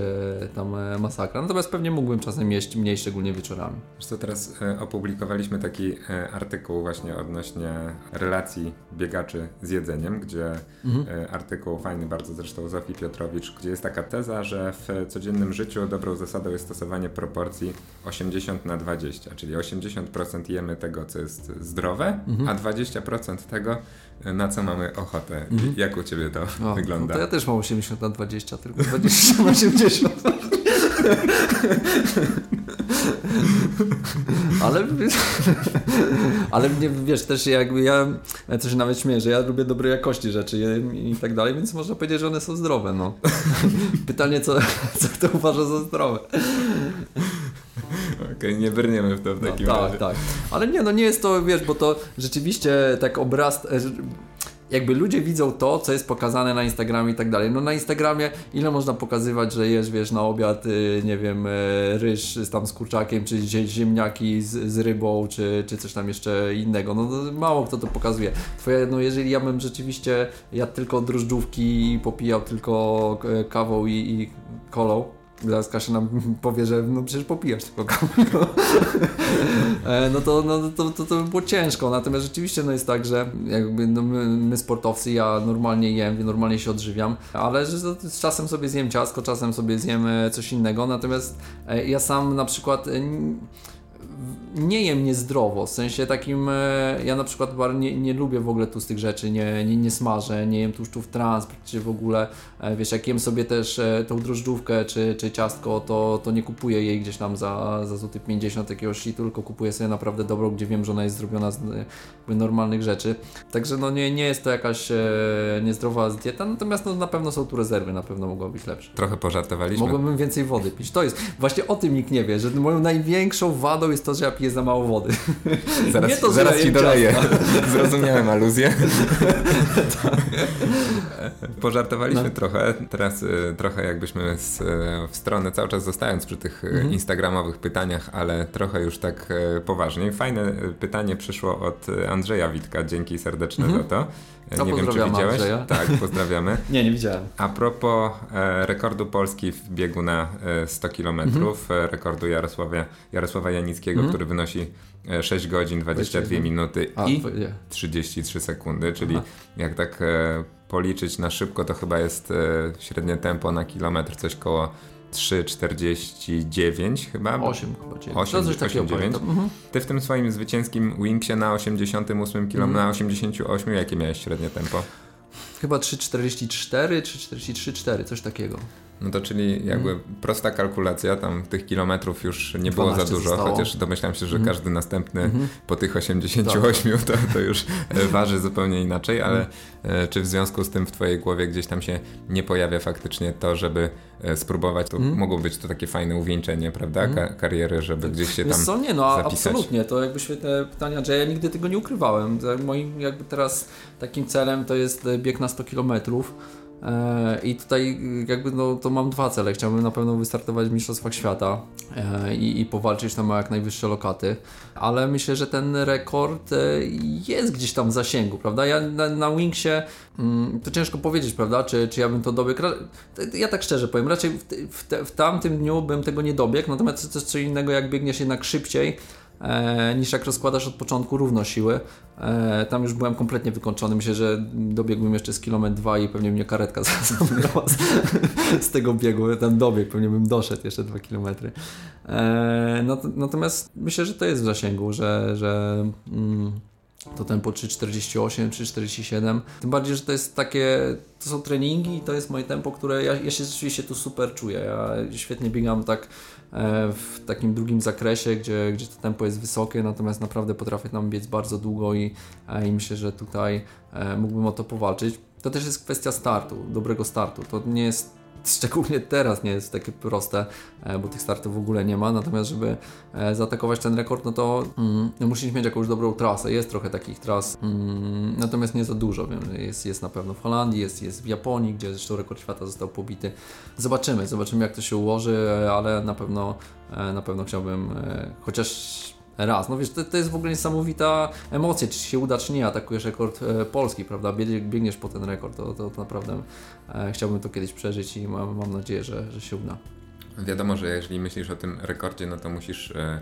tam e, masakra. Natomiast pewnie mógłbym czasem jeść mniej, szczególnie wieczorami. Wiesz co, teraz e, opublikowaliśmy taki artykuł właśnie odnośnie relacji biegaczy z jedzeniem, gdzie mhm. artykuł fajny bardzo zresztą Zofii Piotrowicz, gdzie jest taka teza, że w codziennym życiu dobrą zasadą jest stosowanie proporcji 80 na 20, czyli 80% jemy tego, co jest zdrowe, mhm. a 20% tego, na co mamy ochotę. Mhm. Jak u Ciebie to o, wygląda? No to ja też mam 80 na 20, tylko 20 na 80. ale, ale mnie, wiesz, też jakby ja, ja też nawet śmieję, że ja lubię dobrej jakości rzeczy i, i tak dalej, więc można powiedzieć, że one są zdrowe, no. Pytanie, co, co kto uważa za zdrowe. Okej, okay, nie brniemy w to w no, takim tak, razie. Tak, tak. Ale nie, no nie jest to, wiesz, bo to rzeczywiście tak obraz jakby ludzie widzą to, co jest pokazane na Instagramie i tak dalej. No na Instagramie ile można pokazywać, że jesz, wiesz, na obiad, y, nie wiem, y, ryż z tam z kurczakiem, czy ziemniaki z, z rybą, czy, czy coś tam jeszcze innego. No, no mało kto to pokazuje. Twoje, no jeżeli ja bym rzeczywiście jadł tylko drożdżówki i popijał tylko e, kawą i, i kolą, Zaraz Kasia nam powie, że no przecież popijasz tylko kawę. E, no to, no, to, to, to by było ciężko. Natomiast rzeczywiście no jest tak, że jakby no my, my, sportowcy, ja normalnie jem, normalnie się odżywiam, ale że z czasem sobie zjem ciasko, czasem sobie zjem e, coś innego. Natomiast e, ja sam na przykład nie jem niezdrowo, w sensie takim, e, ja na przykład nie, nie lubię w ogóle tłustych rzeczy, nie, nie, nie smażę, nie jem tłuszczów trans, czy w ogóle, e, wiesz, jak jem sobie też e, tą drożdżówkę czy, czy ciastko, to, to nie kupuję jej gdzieś tam za, za złoty 50 jakiegoś shitu, tylko kupuję sobie naprawdę dobrą, gdzie wiem, że ona jest zrobiona z normalnych rzeczy. Także no nie, nie jest to jakaś niezdrowa dieta, natomiast no, na pewno są tu rezerwy, na pewno mogą być lepsze. Trochę pożartowaliśmy. Mogłbym więcej wody pić. To jest, właśnie o tym nikt nie wie, że moją największą wadą jest to, że ja piję za mało wody. Zaraz, Nie to, zaraz ci doleję. Zrozumiałem aluzję. Pożartowaliśmy No. trochę. Teraz y, trochę jakbyśmy z, y, w stronę, cały czas zostając przy tych y, Mhm. instagramowych pytaniach, ale trochę już tak y, poważniej. Fajne pytanie przyszło od Andrzeja Witka. Dzięki serdeczne za to. Y, No, nie wiem, czy widziałeś. Andrzeja. Tak, pozdrawiamy. Nie, nie widziałem. A propos e, rekordu Polski w biegu na e, 100 km, Mhm. e, rekordu Jarosławia, Jarosława Janickiego, który wynosi e, 6 godzin, 22 22. minuty A, i to nie. 33 sekundy, czyli Aha. jak tak e, policzyć na szybko, to chyba jest e, średnie tempo na kilometr coś koło 3,49 chyba. 8 chyba. dziewięć. Osiem, To coś takiego osiem, dziewięć. pamiętam. Mhm. Ty w tym swoim zwycięskim Wingsie na 88 km, Mhm. na 88, jakie miałeś średnie tempo? Chyba 3,44 czy 43,4, coś takiego. No to czyli jakby prosta kalkulacja, tam tych kilometrów już nie było za 12 dużo, zostało. chociaż domyślam się, że Mhm. każdy następny Mhm. po tych 88 to, to już e, waży zupełnie inaczej, ale e, czy w związku z tym w twojej głowie gdzieś tam się nie pojawia faktycznie to, żeby e, spróbować, to Mhm. mogło być to takie fajne uwieńczenie, prawda, Ka- kariery, żeby gdzieś się Wiesz tam... co, nie no, zapisać. absolutnie, to jakby świetne pytania, że ja nigdy tego nie ukrywałem. Tak, Moim jakby teraz takim celem to jest bieg na 100 kilometrów. E, I tutaj jakby no, to mam dwa cele. Chciałbym na pewno wystartować w Mistrzostwach Świata e, i, i powalczyć tam o jak najwyższe lokaty, ale myślę, że ten rekord e, jest gdzieś tam w zasięgu, prawda? Ja na, na Wingsie mm, to ciężko powiedzieć, prawda? Czy, czy ja bym to dobiegł? Ja tak szczerze powiem, raczej w, te- w, te, w tamtym dniu bym tego nie dobiegł, natomiast to jest co innego, jak biegniesz jednak szybciej niż jak rozkładasz od początku równo siły. E, tam już byłem kompletnie wykończony. Myślę, że dobiegłbym jeszcze z kilometr dwa i pewnie mnie karetka zabrała z, z tego biegu. Ten dobieg, pewnie bym doszedł jeszcze dwa kilometry. E, nat- natomiast myślę, że to jest w zasięgu, że, że mm, to tempo 3,48, 3,47. Tym bardziej, że to jest takie, to są treningi i to jest moje tempo, które ja, ja się rzeczywiście tu super czuję. Ja świetnie biegam tak e, w takim drugim zakresie, gdzie, gdzie to tempo jest wysokie, natomiast naprawdę potrafię tam biec bardzo długo i, e, i myślę, że tutaj e, mógłbym o to powalczyć. To też jest kwestia startu, dobrego startu. To nie jest Szczególnie teraz nie jest takie proste, e, bo tych startów w ogóle nie ma. Natomiast, żeby e, zaatakować ten rekord, no to mm, no musisz mieć jakąś dobrą trasę. Jest trochę takich tras, mm, natomiast nie za dużo. Wiem, jest, jest na pewno w Holandii, jest, jest w Japonii, gdzie zresztą rekord świata został pobity. Zobaczymy, zobaczymy jak to się ułoży, e, ale na pewno, na pewno chciałbym chociaż raz. No wiesz, to, to jest w ogóle niesamowita emocja, czy się uda, czy nie. Atakujesz rekord e, polski, prawda? Bieg- Biegniesz po ten rekord, to, to, to naprawdę e, chciałbym to kiedyś przeżyć i mam, mam nadzieję, że, że się uda. Wiadomo, że jeżeli myślisz o tym rekordzie, no to musisz e,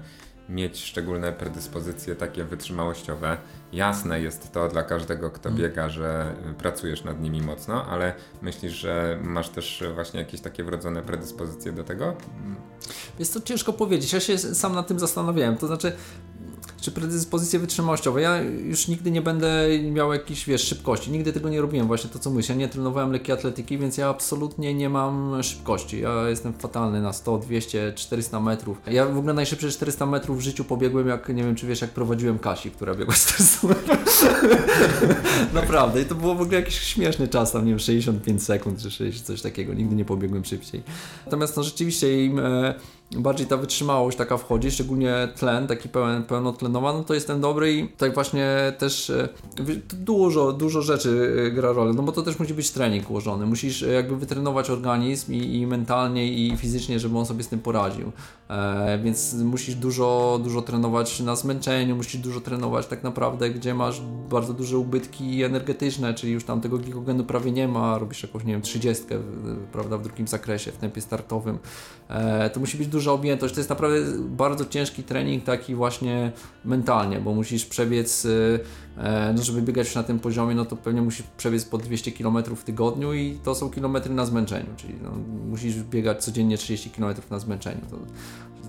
mieć szczególne predyspozycje takie wytrzymałościowe. Jasne jest to dla każdego, kto Mm. biega, że e, pracujesz nad nimi mocno, ale myślisz, że masz też właśnie jakieś takie wrodzone predyspozycje do tego? Jest to ciężko powiedzieć. Ja się sam nad tym zastanawiałem. To znaczy, czy predyspozycje wytrzymałościowe. Ja już nigdy nie będę miał jakiejś, wiesz, szybkości. Nigdy tego nie robiłem, właśnie to co mówisz. Ja nie trenowałem lekkiej atletyki, więc ja absolutnie nie mam szybkości. Ja jestem fatalny na 100, 200, 400 metrów. Ja w ogóle najszybsze 400 metrów w życiu pobiegłem, jak nie wiem, czy wiesz, jak prowadziłem Kasi, która biegła 400 metrów. Naprawdę. I to było w ogóle jakiś śmieszny czas, tam nie wiem, 65 sekund czy 60, coś takiego. Nigdy nie pobiegłem szybciej. Natomiast no rzeczywiście im e, bardziej ta wytrzymałość taka wchodzi, szczególnie tlen, taki pełen, pełnotlenowa, no to jestem dobry i tutaj właśnie też e, dużo, dużo rzeczy e, gra rolę, no bo to też musi być trening ułożony. Musisz e, jakby wytrenować organizm i, i mentalnie i fizycznie, żeby on sobie z tym poradził. E, więc musisz dużo, dużo trenować na zmęczeniu, musisz dużo trenować tak naprawdę, gdzie masz bardzo duże ubytki energetyczne, czyli już tam tego glikogenu prawie nie ma, robisz jakąś, nie wiem, 30, w- prawda, w drugim zakresie, w tempie startowym. E, to musi być duża objętość. To jest naprawdę bardzo ciężki trening, taki właśnie mentalnie, bo musisz przebiec, y, e, no żeby biegać na tym poziomie, no to pewnie musisz przebiec po 200 km w tygodniu i to są kilometry na zmęczeniu, czyli no, musisz biegać codziennie 30 km na zmęczeniu. To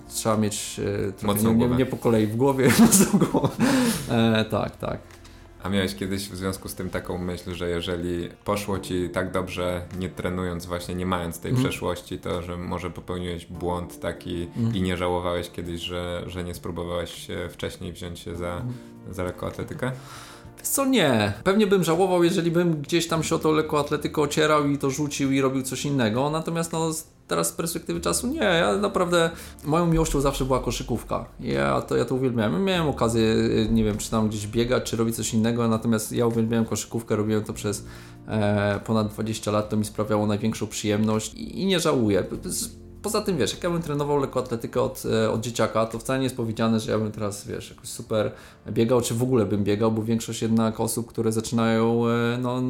trzeba mieć e, trochę nie, nie po kolei w głowie, mocną głowę. E, tak, tak. A miałeś kiedyś w związku z tym taką myśl, że jeżeli poszło ci tak dobrze, nie trenując, właśnie nie mając tej Mhm. przeszłości, to że może popełniłeś błąd taki Mhm. i nie żałowałeś kiedyś, że, że nie spróbowałeś się wcześniej wziąć się za, za lekkoatletykę? Wiesz Co nie? Pewnie bym żałował, jeżeli bym gdzieś tam się o tą lekkoatletykę ocierał i to rzucił i robił coś innego. Natomiast no, teraz z perspektywy czasu nie, ja naprawdę moją miłością zawsze była koszykówka. Ja to, ja to uwielbiałem. Miałem okazję, y, nie wiem, czy tam gdzieś biegać, czy robić coś innego, natomiast ja uwielbiałem koszykówkę, robiłem to przez e, ponad 20 lat, to mi sprawiało największą przyjemność i, i nie żałuję. Poza tym, wiesz, jak ja bym trenował lekkoatletykę od, e, od dzieciaka, to wcale nie jest powiedziane, że ja bym teraz, wiesz, jakoś super biegał, czy w ogóle bym biegał, bo większość jednak osób, które zaczynają, e, no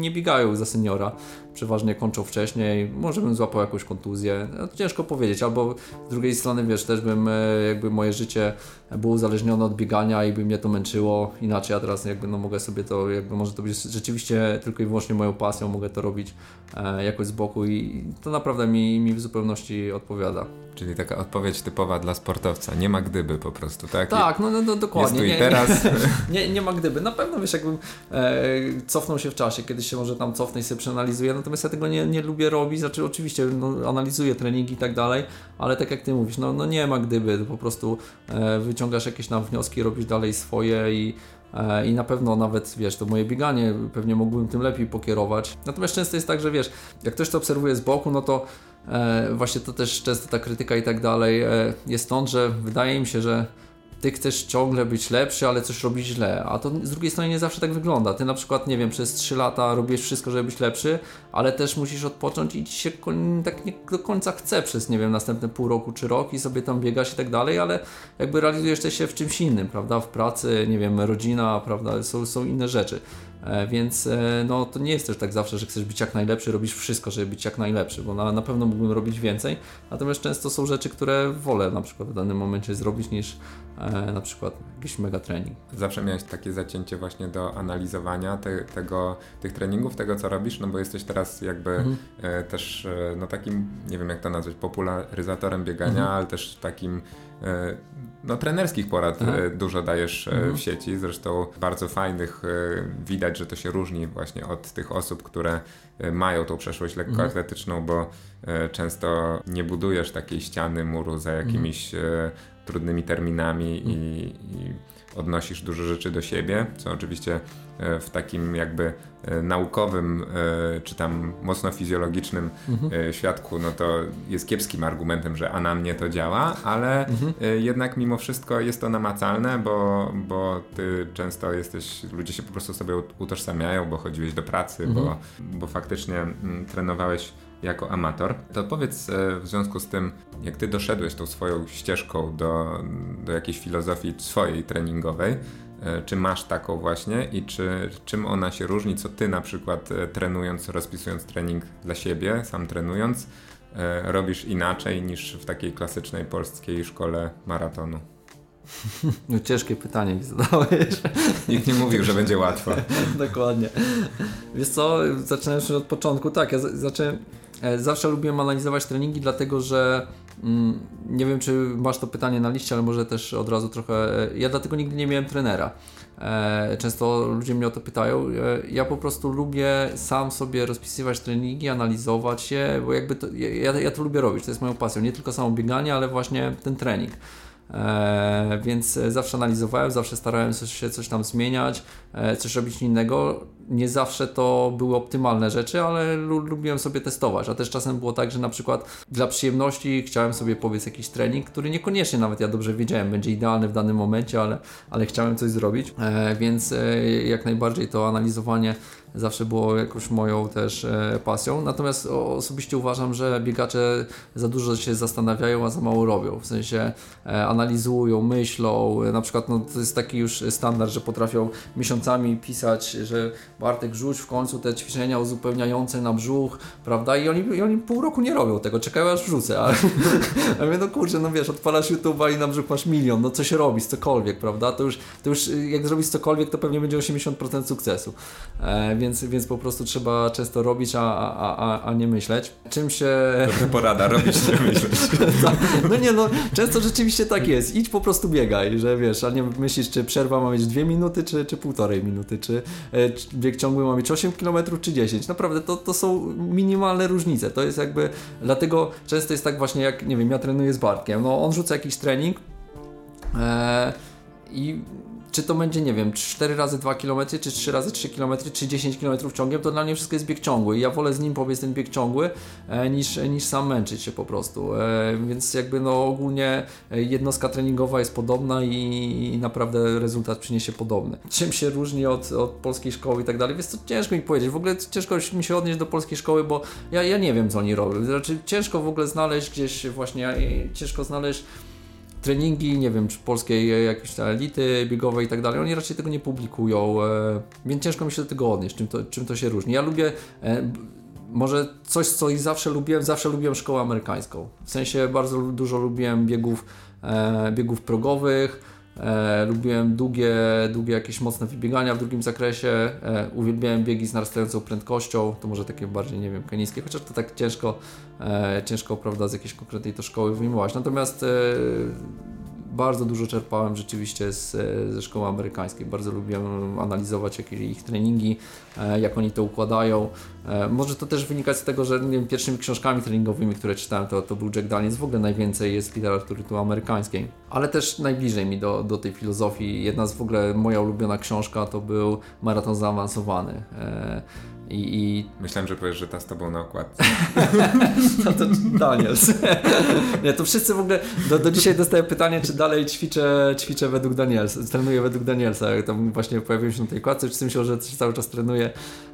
nie biegają za seniora, przeważnie kończą wcześniej, może bym złapał jakąś kontuzję, no, ciężko powiedzieć, albo z drugiej strony, wiesz, też bym, e, jakby moje życie było uzależnione od biegania i by mnie to męczyło, inaczej ja teraz jakby, no mogę sobie to, jakby może to być rzeczywiście tylko i wyłącznie moją pasją, mogę to robić jakoś z boku i to naprawdę mi, mi w zupełności odpowiada. Czyli taka odpowiedź typowa dla sportowca. Nie ma gdyby po prostu, tak? Tak, no, no, no dokładnie. Jest tu i teraz. Nie, nie, ma gdyby. Na pewno wiesz, jakbym e, cofnął się w czasie, kiedyś się może tam cofnę i sobie przeanalizuję, natomiast ja tego nie, nie lubię robić. Znaczy, oczywiście no, analizuję treningi i tak dalej, ale tak jak ty mówisz, no, no nie ma gdyby. Po prostu e, wyciągasz jakieś tam wnioski, robisz dalej swoje i i na pewno nawet, wiesz, to moje bieganie pewnie mógłbym tym lepiej pokierować. Natomiast często jest tak, że wiesz, jak ktoś to obserwuje z boku, no to E, właśnie to też często ta krytyka i tak dalej e, jest stąd, że wydaje mi się, że ty chcesz ciągle być lepszy, ale coś robić źle, a to z drugiej strony nie zawsze tak wygląda. Ty na przykład, nie wiem, przez 3 lata robisz wszystko, żeby być lepszy, ale też musisz odpocząć i ci się tak nie do końca chce przez, nie wiem, następne pół roku czy rok i sobie tam biegasz i tak dalej, ale jakby realizujesz też się w czymś innym, prawda? W pracy, nie wiem, rodzina, prawda? Są, są inne rzeczy. E, więc e, no, to nie jest też tak zawsze, że chcesz być jak najlepszy, robisz wszystko, żeby być jak najlepszy, bo na, na pewno mógłbym robić więcej, natomiast często są rzeczy, które wolę na przykład w danym momencie zrobić niż e, na przykład jakiś mega trening. Zawsze miałeś takie zacięcie właśnie do analizowania te, tego, tych treningów, tego co robisz, no bo jesteś teraz jakby mhm. e, też e, no takim, nie wiem jak to nazwać, popularyzatorem biegania, mhm. ale też takim e, no, trenerskich porad Aha. E, dużo dajesz mhm. w sieci, zresztą bardzo fajnych. Widać, że to się różni właśnie od tych osób, które mają tą przeszłość mhm. lekkoatletyczną, mhm. bo często nie budujesz takiej ściany muru za jakimiś mhm. Trudnymi terminami i, i odnosisz dużo rzeczy do siebie, co oczywiście e, w takim jakby e, naukowym e, czy tam mocno fizjologicznym mhm. świadku, no to jest kiepskim argumentem, że a na mnie to działa, ale mhm. jednak mimo wszystko jest to namacalne, bo, bo ty często jesteś, ludzie się po prostu sobie utożsamiają, bo chodziłeś do pracy, mhm. bo, bo faktycznie mm, trenowałeś jako amator. To powiedz e, w związku z tym, jak ty doszedłeś tą swoją ścieżką do, do jakiejś filozofii swojej treningowej, e, czy masz taką właśnie i czy, czym ona się różni, co ty na przykład e, trenując, rozpisując trening dla siebie, sam trenując, robisz inaczej niż w takiej klasycznej polskiej szkole maratonu? No ciężkie pytanie mi zadałeś. Nikt nie mówił, że będzie łatwo. Dokładnie. Wiesz co, zaczynając od początku, tak, ja zacząłem E, zawsze lubiłem analizować treningi, dlatego że mm, nie wiem, czy masz to pytanie na liście, ale może też od razu trochę. E, ja dlatego nigdy nie miałem trenera. E, często ludzie mnie o to pytają. Ja po prostu lubię sam sobie rozpisywać treningi, analizować je, bo jakby to, ja, ja to lubię robić, to jest moją pasją. Nie tylko samo bieganie, ale właśnie ten trening. E, więc zawsze analizowałem, zawsze starałem się coś tam zmieniać, e, coś robić innego. Nie zawsze to były optymalne rzeczy, ale lubiłem sobie testować. A też czasem było tak, że na przykład dla przyjemności chciałem sobie powiedz jakiś trening, który niekoniecznie nawet ja dobrze wiedziałem, będzie idealny w danym momencie, ale, ale chciałem coś zrobić. E, więc e, jak najbardziej to analizowanie zawsze było jakąś moją też e, pasją. Natomiast osobiście uważam, że biegacze za dużo się zastanawiają, a za mało robią. W sensie e, analizują, myślą. Na przykład no, to jest taki już standard, że potrafią miesiącami pisać, że Bartek rzuć w końcu te ćwiczenia uzupełniające na brzuch, prawda? I oni, i oni pół roku nie robią tego, czekają aż wrzucę. Ale ja mówię, no kurczę, no wiesz, odpalasz YouTube'a i na brzuch masz milion, no coś robisz, cokolwiek, prawda? To już, to już jak zrobisz cokolwiek, to pewnie będzie 80% sukcesu. E, więc, więc po prostu trzeba często robić, a, a, a, a nie myśleć. Czym się... To porada, robić, nie myśleć. no nie no, często rzeczywiście tak jest. Idź po prostu biegaj, że wiesz, a nie myślisz, czy przerwa ma mieć dwie minuty, czy, czy półtorej minuty, czy, e, czy bieg ciągły ma mieć 8 km, czy 10. Naprawdę to, to są minimalne różnice. To jest jakby, dlatego często jest tak właśnie jak, nie wiem, ja trenuję z Bartkiem, no on rzuca jakiś trening, e, i czy to będzie, nie wiem, 4 razy 2 km, czy 3 razy 3 km, czy 10 km ciągiem, to dla mnie wszystko jest bieg ciągły i ja wolę z nim pobiec ten bieg ciągły e, niż, niż sam męczyć się po prostu. E, więc jakby no ogólnie jednostka treningowa jest podobna i, i naprawdę rezultat przyniesie podobny. Czym się różni od, od polskiej szkoły i tak dalej, więc to ciężko mi powiedzieć. W ogóle ciężko mi się odnieść do polskiej szkoły, bo ja, ja nie wiem co oni robią. Znaczy ciężko w ogóle znaleźć gdzieś właśnie, ciężko znaleźć treningi, nie wiem, czy polskiej jakiejś elity biegowej i tak dalej, oni raczej tego nie publikują, e, więc ciężko mi się do tego odnieść, czym to, czym to się różni. Ja lubię, e, może coś, co i zawsze lubiłem, zawsze lubiłem szkołę amerykańską. W sensie bardzo dużo lubiłem biegów, e, biegów progowych, E, lubiłem długie, długie jakieś mocne wybiegania w drugim zakresie. E, uwielbiałem biegi z narastającą prędkością. To może takie bardziej, nie wiem, kenijskie, chociaż to tak ciężko, e, ciężko prawda, z jakiejś konkretnej to szkoły wyjmować. Natomiast e, bardzo dużo czerpałem rzeczywiście z, ze szkoły amerykańskiej. Bardzo lubiłem analizować jakie ich treningi, e, jak oni to układają. E, może to też wynikać z tego, że wiem, pierwszymi książkami treningowymi, które czytałem, to, to był Jack Daniels. W ogóle najwięcej jest literatury tu amerykańskiej. Ale też najbliżej mi do, do tej filozofii. Jedna z w ogóle moja ulubiona książka to był Maraton Zaawansowany. I, i... Myślałem, że powiesz, że ta z tobą na okładce. no to Daniels. nie, to wszyscy w ogóle, do, do dzisiaj dostaję pytanie, czy dalej ćwiczę, ćwiczę według Danielsa, trenuję według Danielsa. Tam właśnie pojawiłem się na tej kładce, wszyscy myślą, że cały czas trenuję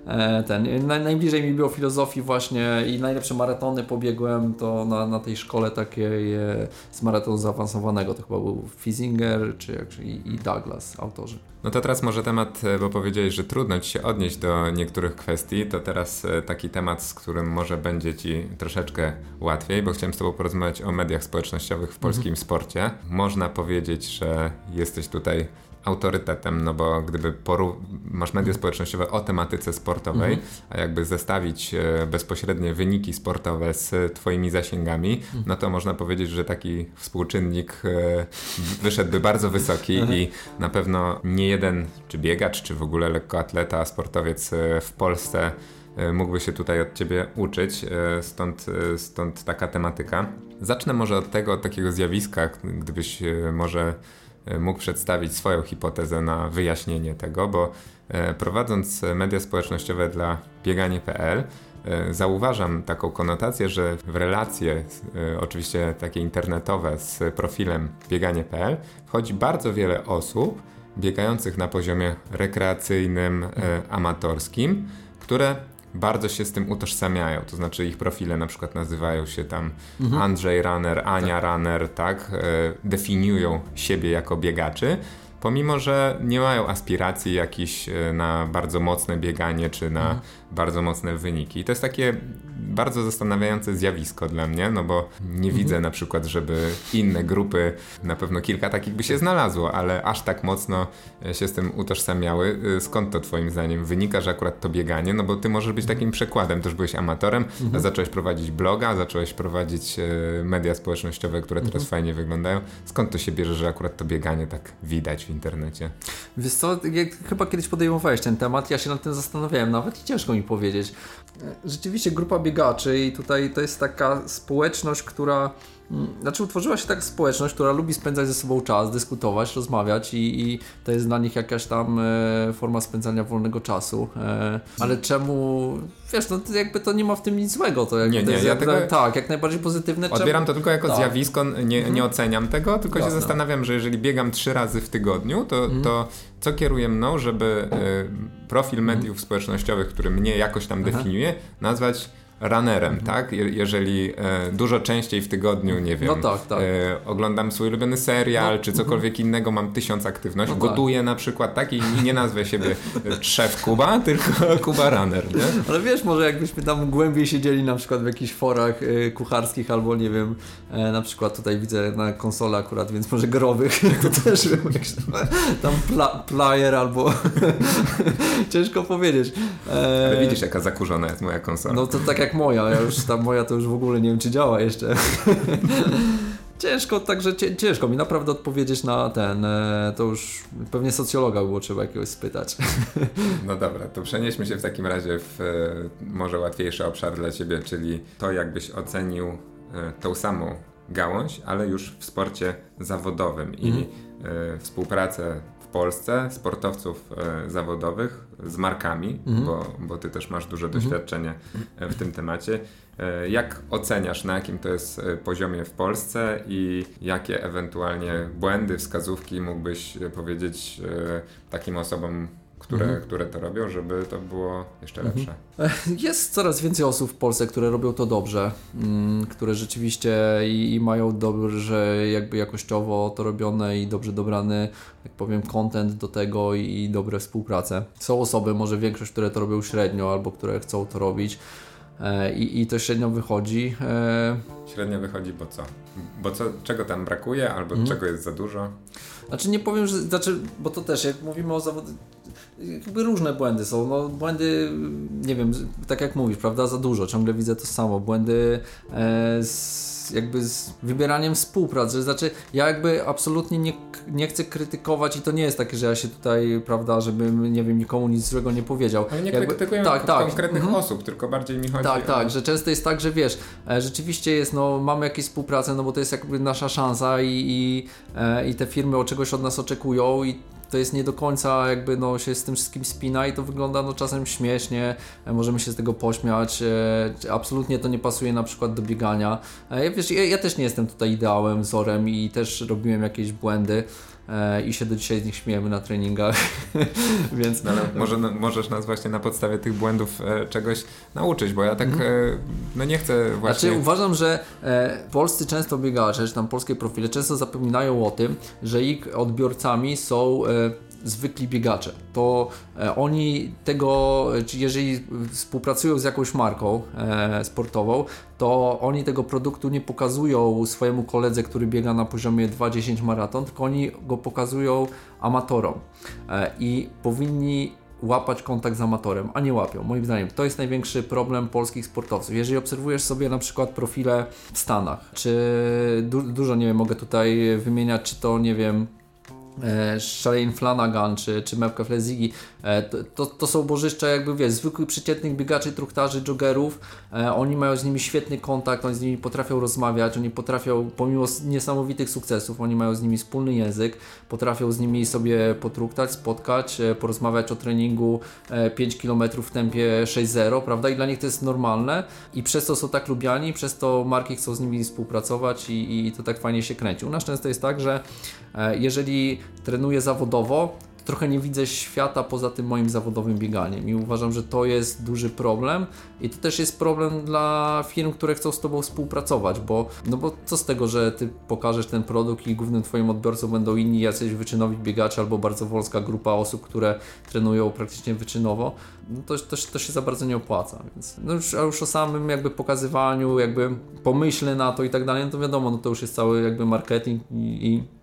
e, ten. najbliżej mi było filozofii właśnie i najlepsze maratony pobiegłem to na, na tej szkole takiej e, z maratonu zaawansowanego. To chyba był Fisinger czy jak, i, i Douglas, autorzy. No to teraz może temat, e, bo powiedziałeś, że trudno Ci się odnieść do niektórych kwestii, to teraz e, taki temat, z którym może będzie Ci troszeczkę łatwiej, bo chciałem z Tobą porozmawiać o mediach społecznościowych w polskim mhm. sporcie. Można powiedzieć, że jesteś tutaj autorytetem, no bo gdyby masz media społecznościowe o tematyce sportowej, mhm. a jakby zestawić e, bezpośrednie wyniki sportowe z twoimi zasięgami, mhm. no to można powiedzieć, że taki współczynnik e, wyszedłby bardzo wysoki mhm. i na pewno nie jeden, czy biegacz, czy w ogóle lekkoatleta, sportowiec e, w Polsce mógłby się tutaj od Ciebie uczyć, stąd, stąd taka tematyka. Zacznę może od tego, od takiego zjawiska, gdybyś może mógł przedstawić swoją hipotezę na wyjaśnienie tego, bo e, prowadząc media społecznościowe dla bieganie.pl e, zauważam taką konotację, że w relacje oczywiście takie internetowe z profilem bieganie.pl wchodzi bardzo wiele osób biegających na poziomie rekreacyjnym, amatorskim, które bardzo się z tym utożsamiają. To znaczy ich profile na przykład nazywają się tam mhm. Andrzej Runner, Ania tak. Runner, tak? E, definiują siebie jako biegaczy pomimo że nie mają aspiracji jakichś e, na bardzo mocne bieganie czy na mhm. Bardzo mocne wyniki. I to jest takie bardzo zastanawiające zjawisko dla mnie, no bo nie mhm. widzę na przykład, żeby inne grupy, na pewno kilka takich by się znalazło, ale aż tak mocno e, się z tym utożsamiały. E, skąd to twoim zdaniem wynika, że akurat to bieganie? No bo ty możesz być takim przykładem, też byłeś amatorem, mhm. zacząłeś prowadzić bloga, zacząłeś prowadzić media społecznościowe, które teraz mhm. fajnie wyglądają. Skąd to się bierze, że akurat to bieganie tak widać w internecie? Wiesz co, chyba kiedyś podejmowałeś ten temat, ja się nad tym zastanawiałem nawet i ciężko mi powiedzieć. Rzeczywiście grupa biegaczy i tutaj to jest taka społeczność, która znaczy utworzyła się taka społeczność, która lubi spędzać ze sobą czas, dyskutować, rozmawiać i, i to jest dla nich jakaś tam e, forma spędzania wolnego czasu. E, ale czemu, wiesz, no jakby to nie ma w tym nic złego. To jakby nie, nie, jest ja jak, tego tak, jak najbardziej pozytywne. Odbieram czemu? to tylko jako tak. zjawisko, nie, mhm. nie oceniam tego, tylko Jasne. się zastanawiam, że jeżeli biegam trzy razy w tygodniu, to, mhm. to co kieruje mną, żeby y, profil mediów mhm. społecznościowych, który mnie jakoś tam definiuje, nazwać runnerem, mhm. tak? Je jeżeli e, dużo częściej w tygodniu, nie wiem, no tak, tak. E, oglądam swój ulubiony serial, no, czy cokolwiek mhm. innego, mam tysiąc aktywności, no tak. gotuję tak. na przykład, tak? I nie nazwę siebie szef Kuba, tylko Kuba Runner, nie? Ale wiesz, może jakbyśmy tam głębiej siedzieli na przykład w jakichś forach y, kucharskich albo nie wiem, e, na przykład tutaj widzę na konsolę akurat, więc może growych, to też tam pla player albo ciężko powiedzieć. E, Ale widzisz, jaka zakurzona jest moja konsola. No to tak jak jak moja. Ja już ta moja to już w ogóle nie wiem, czy działa jeszcze. ciężko, także ciężko mi naprawdę odpowiedzieć na ten. E, to już pewnie socjologa było trzeba jakiegoś spytać. No dobra, to przenieśmy się w takim razie w e, może łatwiejszy obszar dla Ciebie, czyli to, jakbyś ocenił e, tą samą gałąź, ale już w sporcie zawodowym i mm. współpracę Polsce sportowców e, zawodowych z markami, mhm. bo, bo ty też masz duże mhm. doświadczenie w tym temacie. E, jak oceniasz, na jakim to jest poziomie w Polsce i jakie ewentualnie błędy, wskazówki mógłbyś powiedzieć takim osobom, które, mhm. które to robią, żeby to było jeszcze mhm. lepsze. Jest coraz więcej osób w Polsce, które robią to dobrze, mm, które rzeczywiście i, i, mają dobrze jakby jakościowo to robione i dobrze dobrany, jak powiem, content do tego i, i dobre współprace. Są osoby, może większość, które to robią średnio albo które chcą to robić. E, I, I to średnio wychodzi. E, średnio wychodzi, bo co? Bo co, czego tam brakuje, albo mm. czego jest za dużo? Znaczy nie powiem, że, znaczy, bo to też jak mówimy o zawodach, jakby różne błędy są. No, błędy, nie wiem, tak jak mówisz, prawda, za dużo, ciągle widzę to samo. Błędy e, z, jakby z wybieraniem współpracy. Znaczy, ja jakby absolutnie nie, nie chcę krytykować i to nie jest takie, że ja się tutaj, prawda, żebym, nie wiem, nikomu nic złego nie powiedział. Ale nie jakby, krytykujemy tak, tak. konkretnych mhm. osób, tylko bardziej mi chodzi Tak, o... tak, że często jest tak, że wiesz, e, rzeczywiście jest, no, mamy jakieś współpracę, no bo to jest jakby nasza szansa i, i, e, i te firmy o czegoś od nas oczekują i to jest nie do końca jakby no, się z tym wszystkim spina i to wygląda no, czasem śmiesznie, e, możemy się z tego pośmiać, e, absolutnie to nie pasuje na przykład do biegania. E, wiesz, ja, ja też nie jestem tutaj ideałem, wzorem i też robiłem jakieś błędy, i się do dzisiaj z nich śmiejemy na treningach, więc... No, ale może, no, możesz nas właśnie na podstawie tych błędów e, czegoś nauczyć, bo ja tak mhm. e, no nie chcę właśnie... Znaczy uważam, że e, polscy często biegacze, czy tam polskie profile często zapominają o tym, że ich odbiorcami są e, zwykli biegacze. To e, oni tego, jeżeli współpracują z jakąś marką e, sportową, to oni tego produktu nie pokazują swojemu koledze, który biega na poziomie 2-10 maraton, tylko oni go pokazują amatorom. E, I powinni łapać kontakt z amatorem, a nie łapią. Moim zdaniem to jest największy problem polskich sportowców. Jeżeli obserwujesz sobie na przykład profile w Stanach, czy du dużo, nie wiem, mogę tutaj wymieniać, czy to, nie wiem, Shane Flanagan czy, czy Mepka Flezigi, e, to, to są bożyszcza jakby wiesz, zwykłych przeciętnych biegaczy, truchtarzy, joggerów, e, oni mają z nimi świetny kontakt, oni z nimi potrafią rozmawiać, oni potrafią, pomimo niesamowitych sukcesów, oni mają z nimi wspólny język, potrafią z nimi sobie potruktać, spotkać, e, porozmawiać o treningu 5 km w tempie 6.0, prawda, i dla nich to jest normalne. I przez to są tak lubiani, przez to marki chcą z nimi współpracować i, i to tak fajnie się kręci. U nas często jest tak, że jeżeli trenuję zawodowo, trochę nie widzę świata poza tym moim zawodowym bieganiem i uważam, że to jest duży problem i to też jest problem dla firm, które chcą z Tobą współpracować, bo no bo co z tego, że Ty pokażesz ten produkt i głównym Twoim odbiorcą będą inni jacyś wyczynowi biegacze albo bardzo wąska grupa osób, które trenują praktycznie wyczynowo, no to, to, to się za bardzo nie opłaca, więc no już, a już o samym jakby pokazywaniu, jakby pomyśle na to i tak dalej, no to wiadomo, no to już jest cały jakby marketing i, i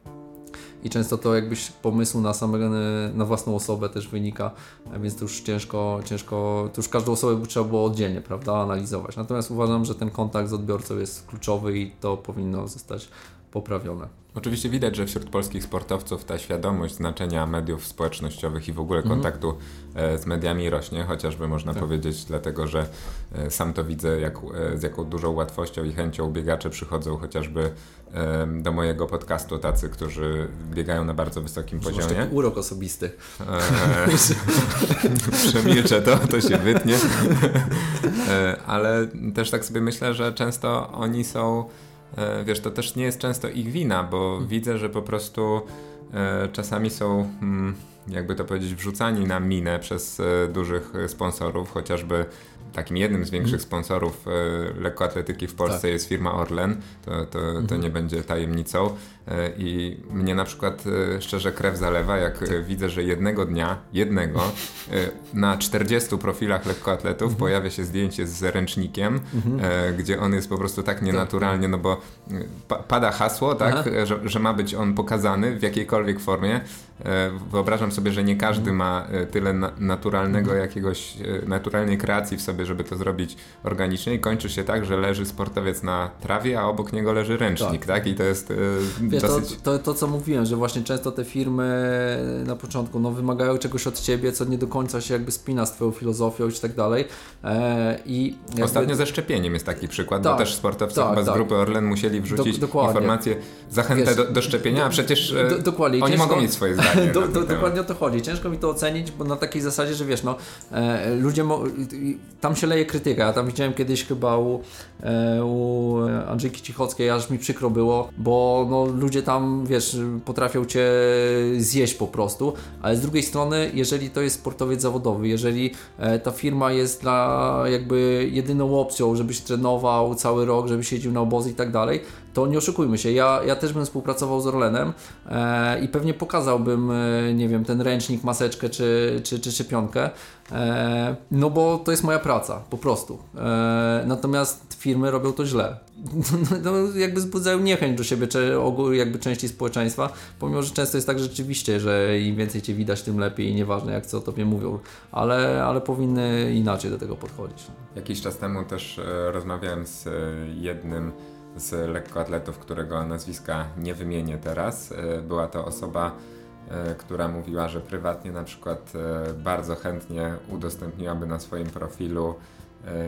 i często to jakbyś pomysłu na samego, na własną osobę też wynika, więc to już ciężko, ciężko, to już każdą osobę trzeba było oddzielnie, prawda, analizować. Natomiast uważam, że ten kontakt z odbiorcą jest kluczowy i to powinno zostać poprawione. Oczywiście widać, że wśród polskich sportowców ta świadomość znaczenia mediów społecznościowych i w ogóle mhm. kontaktu mm. z mediami rośnie, chociażby można tak. powiedzieć, dlatego że e, sam to widzę, jak, e, z jaką dużą łatwością i chęcią biegacze przychodzą chociażby do mojego podcastu tacy, którzy biegają na bardzo wysokim poziomie. Taki urok osobisty. Przemilczę to, to się wytnie. Ale też tak sobie myślę, że często oni są E, wiesz, to też nie jest często ich wina, bo mhm. widzę, że po prostu e, czasami są, mm, jakby to powiedzieć, wrzucani na minę przez e, dużych sponsorów, chociażby takim jednym z większych mhm. sponsorów lekkoatletyki w Polsce tak. jest firma Orlen, to, to, to mhm. nie będzie tajemnicą. E, I mnie na przykład e, szczerze krew zalewa, jak tak. widzę, że jednego dnia, jednego, e, na 40 profilach lekkoatletów mhm. pojawia się zdjęcie z ręcznikiem, mhm. gdzie on jest po prostu tak nienaturalnie, no bo pada hasło, tak, że, że, ma być on pokazany w jakiejkolwiek formie. Wyobrażam sobie, że nie każdy mhm. ma tyle na naturalnego mhm. jakiegoś, naturalnej kreacji w sobie sobie, żeby to zrobić organicznie i kończy się tak, że leży sportowiec na trawie, a obok niego leży ręcznik, tak? tak? I to jest to, to, to, co mówiłem, że właśnie często te firmy na początku no, wymagają czegoś od ciebie, co nie do końca się jakby spina z twoją filozofią i tak dalej. E, i jakby... Ostatnio ze szczepieniem jest taki przykład, tak, bo też sportowcy tak, chyba z tak. grupy Orlen musieli wrzucić do, informację, zachętę Wiesz, do, do, szczepienia, a przecież do, e, dokładnie, oni ciężko, mogą mieć swoje zdanie. Do, dokładnie o to chodzi. Ciężko mi to ocenić, bo na takiej zasadzie, że wiesz, no e, ludzie, mo- tam się leje krytyka. Ja tam widziałem kiedyś chyba u, e, u Andrzejki Cichockiej, aż mi przykro było, bo no, ludzie tam, wiesz, potrafią cię zjeść po prostu, ale z drugiej strony, jeżeli to jest sportowiec zawodowy, jeżeli e, ta firma jest dla jakby jedyną opcją, żebyś trenował cały rok, żebyś siedził na obozy i tak dalej, to nie oszukujmy się, ja, ja też bym współpracował z Orlenem e, i pewnie pokazałbym, e, nie wiem, ten ręcznik, maseczkę czy, czy, czy szczepionkę, e, no bo to jest moja praca, po prostu. E, natomiast firmy robią to źle. No, jakby wzbudzają niechęć do siebie, czy ogół jakby części społeczeństwa, pomimo, że często jest tak rzeczywiście, że im więcej Cię widać, tym lepiej i nieważne jak co o Tobie mówią, ale, ale powinny inaczej do tego podchodzić. Jakiś czas temu też e, rozmawiałem z e, jednym z lekkoatletów, którego nazwiska nie wymienię teraz. E, była to osoba, e, która mówiła, że prywatnie na przykład e, bardzo chętnie udostępniłaby na swoim profilu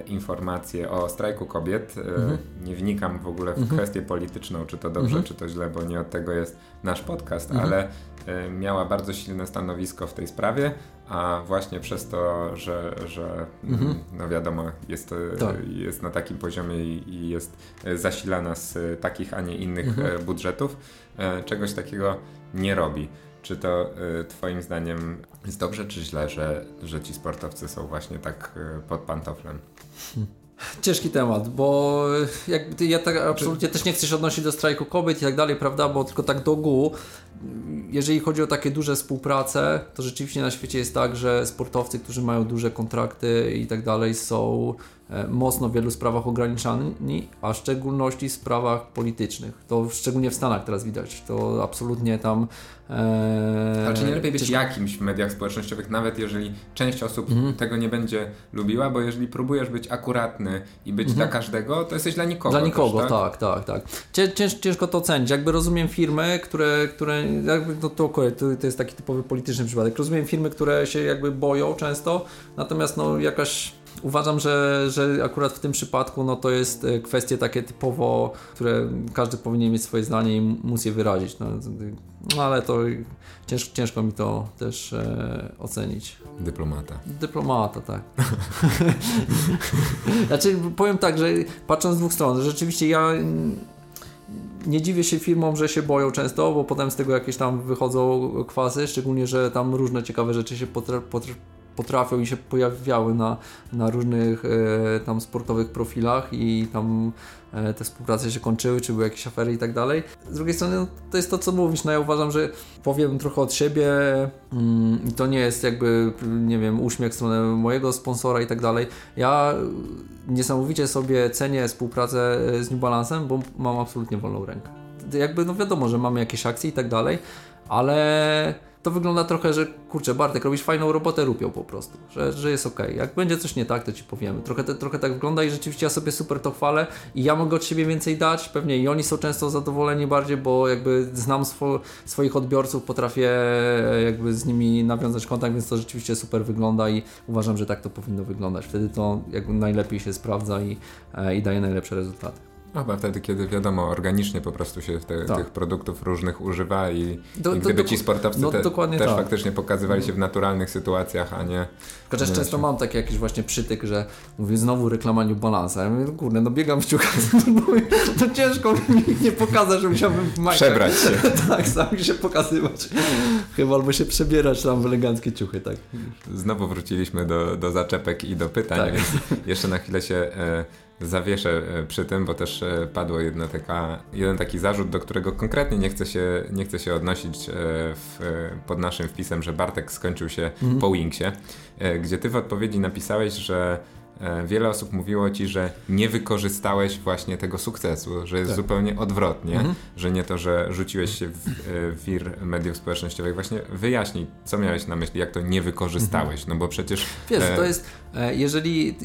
informacje o strajku kobiet. Mhm. Nie wnikam w ogóle w mhm. kwestię polityczną, czy to dobrze, mhm. czy to źle, bo nie od tego jest nasz podcast, mhm. ale miała bardzo silne stanowisko w tej sprawie, a właśnie przez to, że, że mhm. no wiadomo, jest, tak. jest na takim poziomie i jest zasilana z takich, a nie innych mhm. budżetów, e, czegoś takiego nie robi. Czy to Twoim zdaniem jest dobrze, czy źle, że, że ci sportowcy są właśnie tak pod pantoflem? Ciężki temat, bo jak, ja tak absolutnie też nie chcę się odnosić do strajku kobiet i tak dalej, prawda, bo tylko tak do ogółu, jeżeli chodzi o takie duże współprace, to rzeczywiście na świecie jest tak, że sportowcy, którzy mają duże kontrakty i tak dalej są E, mocno w wielu sprawach ograniczani, a w szczególności w sprawach politycznych. To szczególnie w Stanach teraz widać. To absolutnie tam. E, Ale czy nie lepiej być czy... jakimś w mediach społecznościowych, nawet jeżeli część osób mhm. tego nie będzie lubiła, bo jeżeli próbujesz być akuratny i być mhm. dla każdego, to jesteś dla nikogo. Dla nikogo, też, tak? tak, tak, tak. Cięż, ciężko to ocenić. Jakby rozumiem firmy, które, które jakby no to, to, to jest taki typowy polityczny przypadek. Rozumiem firmy, które się jakby boją często, natomiast no jakaś Uważam, że, że akurat w tym przypadku no, to jest e, kwestie takie typowo, które każdy powinien mieć swoje zdanie i móc je wyrazić. No, no ale to ciężko, ciężko mi to też e, ocenić. Dyplomata. Dyplomata, tak. znaczy, powiem tak, że patrząc z dwóch stron, rzeczywiście ja nie dziwię się firmom, że się boją często, bo potem z tego jakieś tam wychodzą kwasy, szczególnie, że tam różne ciekawe rzeczy się potra, potra, potrafią i się pojawiały na, na różnych e, tam sportowych profilach i tam e, te współprace się kończyły, czy były jakieś afery i tak dalej. Z drugiej strony no, to jest to, co mówisz, no ja uważam, że powiem trochę od siebie mm, to nie jest jakby, nie wiem, uśmiech w stronę mojego sponsora i tak dalej. Ja niesamowicie sobie cenię współpracę z New Balance'em, bo mam absolutnie wolną rękę. Jakby, no wiadomo, że mamy jakieś akcje i tak dalej, ale to wygląda trochę, że kurczę, Bartek, robisz fajną robotę, rupią po prostu, że, że jest ok. Jak będzie coś nie tak, to ci powiemy. Trochę, te, trochę tak wygląda i rzeczywiście ja sobie super to chwalę i ja mogę od siebie więcej dać, pewnie i oni są często zadowoleni bardziej, bo jakby znam swo, swoich odbiorców, potrafię jakby z nimi nawiązać kontakt, więc to rzeczywiście super wygląda i uważam, że tak to powinno wyglądać. Wtedy to jakby najlepiej się sprawdza i, e, i daje najlepsze rezultaty. Chyba wtedy, kiedy wiadomo, organicznie po prostu się te, tak. tych produktów różnych używa i, do, i gdyby do, ci sportowcy no, te, też tak. faktycznie pokazywali się w naturalnych sytuacjach, a nie... Chociaż często mam taki jakiś właśnie przytyk, że mówię znowu reklama New Balance'a. Ja mówię, no kurde, no biegam w ciuchach, to ciężko mi nie pokazać, że musiałbym w. Przebrać się. tak, sam się pokazywać. Chyba albo się przebierać tam w eleganckie ciuchy, tak. Znowu wróciliśmy do, do zaczepek i do pytań, tak. więc jeszcze na chwilę się... E, zawieszę e, przy tym, bo też e, padło jedna taka, jeden taki zarzut, do którego konkretnie nie chcę się, nie chcę się odnosić e, w, pod naszym wpisem, że Bartek skończył się mm. po Wingsie, gdzie ty w odpowiedzi napisałeś, że wiele osób mówiło ci, że nie wykorzystałeś właśnie tego sukcesu, że jest Tak. zupełnie odwrotnie, Mhm. że nie to, że rzuciłeś się w e, wir mediów społecznościowych. Właśnie wyjaśnij, co miałeś na myśli, jak to nie wykorzystałeś, no bo przecież... Wiesz, e, to jest, e, jeżeli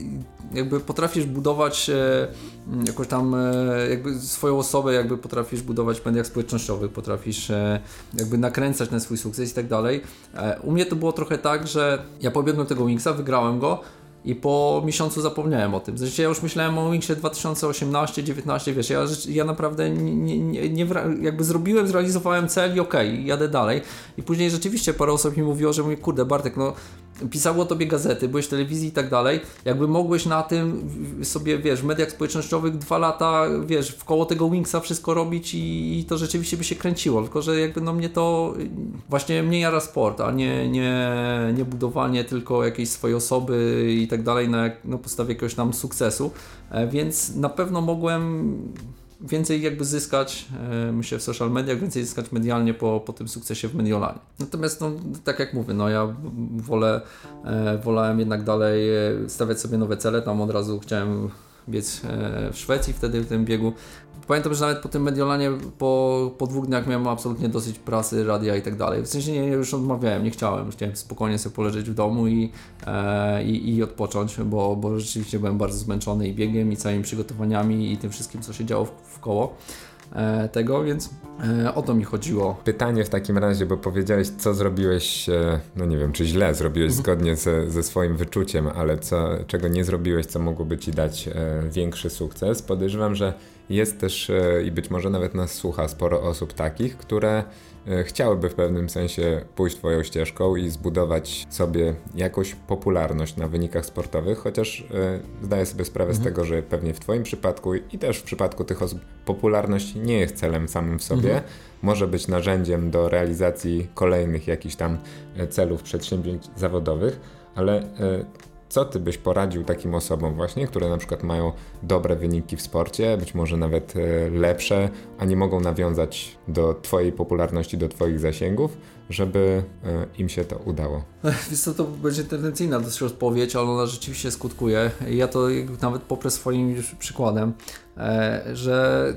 jakby potrafisz budować e, m, jakąś tam e, jakby swoją osobę, jakby potrafisz budować w mediach społecznościowych, potrafisz e, jakby nakręcać na swój sukces i tak dalej. E, U mnie to było trochę tak, że ja pobiegłem tego Wingsa, wygrałem go i po miesiącu zapomniałem o tym. Zresztą ja już myślałem o Wingsie 2018-19, wiesz, ja, ja naprawdę nie, nie, nie, jakby zrobiłem, zrealizowałem cel i okej, jadę dalej. I później rzeczywiście parę osób mi mówiło, że mówi, kurde Bartek, no pisało tobie gazety, byłeś w telewizji i tak dalej, jakby mogłeś na tym sobie, wiesz, w mediach społecznościowych dwa lata, wiesz, w koło tego Wingsa wszystko robić i, i to rzeczywiście by się kręciło, tylko że jakby no mnie to właśnie mnie jara sport, a nie, nie, nie budowanie tylko jakiejś swojej osoby i tak dalej na, na podstawie jakiegoś tam sukcesu, e, więc na pewno mogłem więcej jakby zyskać, e, myślę, w social mediach, więcej zyskać medialnie po, po tym sukcesie w Mediolanie. Natomiast, no, tak jak mówię, no ja wolę, e, wolałem jednak dalej e, stawiać sobie nowe cele, tam od razu chciałem biec w Szwecji wtedy w tym biegu. Pamiętam, że nawet po tym Mediolanie po, po dwóch dniach miałem absolutnie dosyć prasy, radia i tak dalej. W sensie nie, już odmawiałem, nie chciałem. Chciałem spokojnie sobie poleżeć w domu i, e, i, i odpocząć, bo, bo rzeczywiście byłem bardzo zmęczony i biegiem, i całymi przygotowaniami, i tym wszystkim, co się działo w, w koło e, tego, więc e, o to mi chodziło. Pytanie w takim razie, bo powiedziałeś, co zrobiłeś, e, no nie wiem, czy źle zrobiłeś zgodnie ze, ze swoim wyczuciem, ale co, czego nie zrobiłeś, co mogłoby ci dać większy sukces. Podejrzewam, że jest też e, i być może nawet nas słucha sporo osób takich, które e, chciałyby w pewnym sensie pójść Twoją ścieżką i zbudować sobie jakąś popularność na wynikach sportowych, chociaż e, zdaję sobie sprawę z tego, że pewnie w Twoim przypadku i też w przypadku tych osób popularność nie jest celem samym w sobie, może być narzędziem do realizacji kolejnych jakichś tam celów, przedsięwzięć zawodowych, ale co ty byś poradził takim osobom właśnie, które na przykład mają dobre wyniki w sporcie, być może nawet e, lepsze, a nie mogą nawiązać do twojej popularności, do twoich zasięgów, żeby e, im się to udało? Wiesz co, to będzie tendencyjna dosyć odpowiedź, ale ona rzeczywiście skutkuje. Ja to nawet poprę swoim przykładem, e, że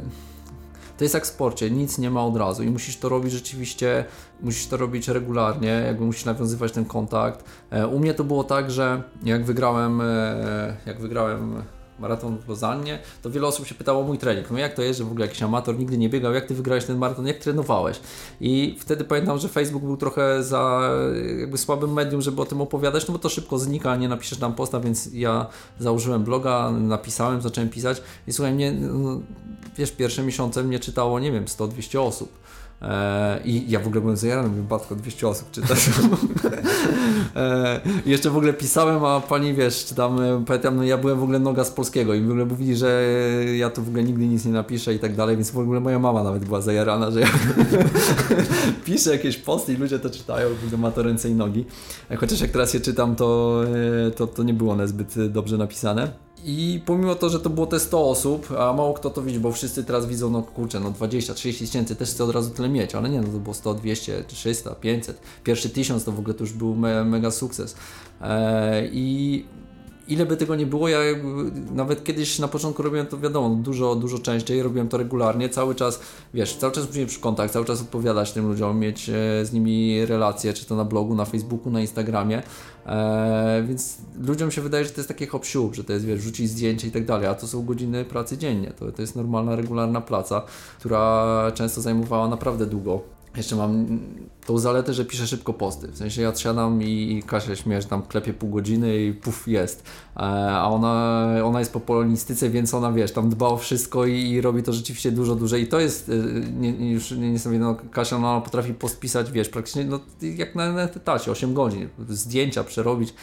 to jest jak w sporcie, nic nie ma od razu i musisz to robić rzeczywiście, musisz to robić regularnie, jakby musisz nawiązywać ten kontakt. E, u mnie to było tak, że jak wygrałem, e, jak wygrałem maraton w Lozannie, to wiele osób się pytało o mój trening. No jak to jest, że w ogóle jakiś amator nigdy nie biegał, jak ty wygrałeś ten maraton, jak trenowałeś? I wtedy pamiętam, że Facebook był trochę za jakby słabym medium, żeby o tym opowiadać, no bo to szybko znika, nie napiszesz tam posta, więc ja założyłem bloga, napisałem, zacząłem pisać i słuchaj, mnie, no, wiesz, pierwsze miesiące mnie czytało, nie wiem, 100-200 osób. Eee, I ja w ogóle byłem zajarany, mówię, Batko, 200 osób czytasz. eee, i jeszcze w ogóle pisałem, a pani, wiesz, czy tam, e, pamiętam, no ja byłem w ogóle noga z polskiego i w ogóle mówili, że ja tu w ogóle nigdy nic nie napiszę i tak dalej, więc w ogóle moja mama nawet była zajarana, że ja piszę jakieś posty i ludzie to czytają, w ogóle ma to ręce i nogi. E, Chociaż jak teraz je czytam, to, e, to, to nie było one zbyt e, dobrze napisane. I pomimo to, że to było te 100 osób, a mało kto to widzi, bo wszyscy teraz widzą, no kurczę, no 20, 30 tysięcy, też chcę od razu tyle mieć, ale nie, no to było 100, 200, 300, 500. Pierwszy 1000 to w ogóle to już był me, mega sukces. Eee, I ile by tego nie było, ja nawet kiedyś na początku robiłem to wiadomo, dużo, dużo częściej, robiłem to regularnie, cały czas, wiesz, cały czas musiałem przy kontakt, cały czas odpowiadać tym ludziom, mieć e, z nimi relacje, czy to na blogu, na Facebooku, na Instagramie, e, więc ludziom się wydaje, że to jest takie hop że to jest, wiesz, rzucić zdjęcie i tak dalej, a to są godziny pracy dziennie, to, to jest normalna, regularna praca, która często zajmowała naprawdę długo. Jeszcze mam tą zaletę, że piszę szybko posty. W sensie ja siadam i Kasia śmieje, że tam klepie pół godziny i puf, jest. E, A ona, ona jest po polonistyce, więc ona, wiesz, tam dba o wszystko i, i robi to rzeczywiście dużo dłużej. I to jest, y, nie, już nie, nie sobie, no Kasia, no, ona potrafi post pisać, wiesz, praktycznie no, jak na, na etacie, 8 godzin. Zdjęcia przerobić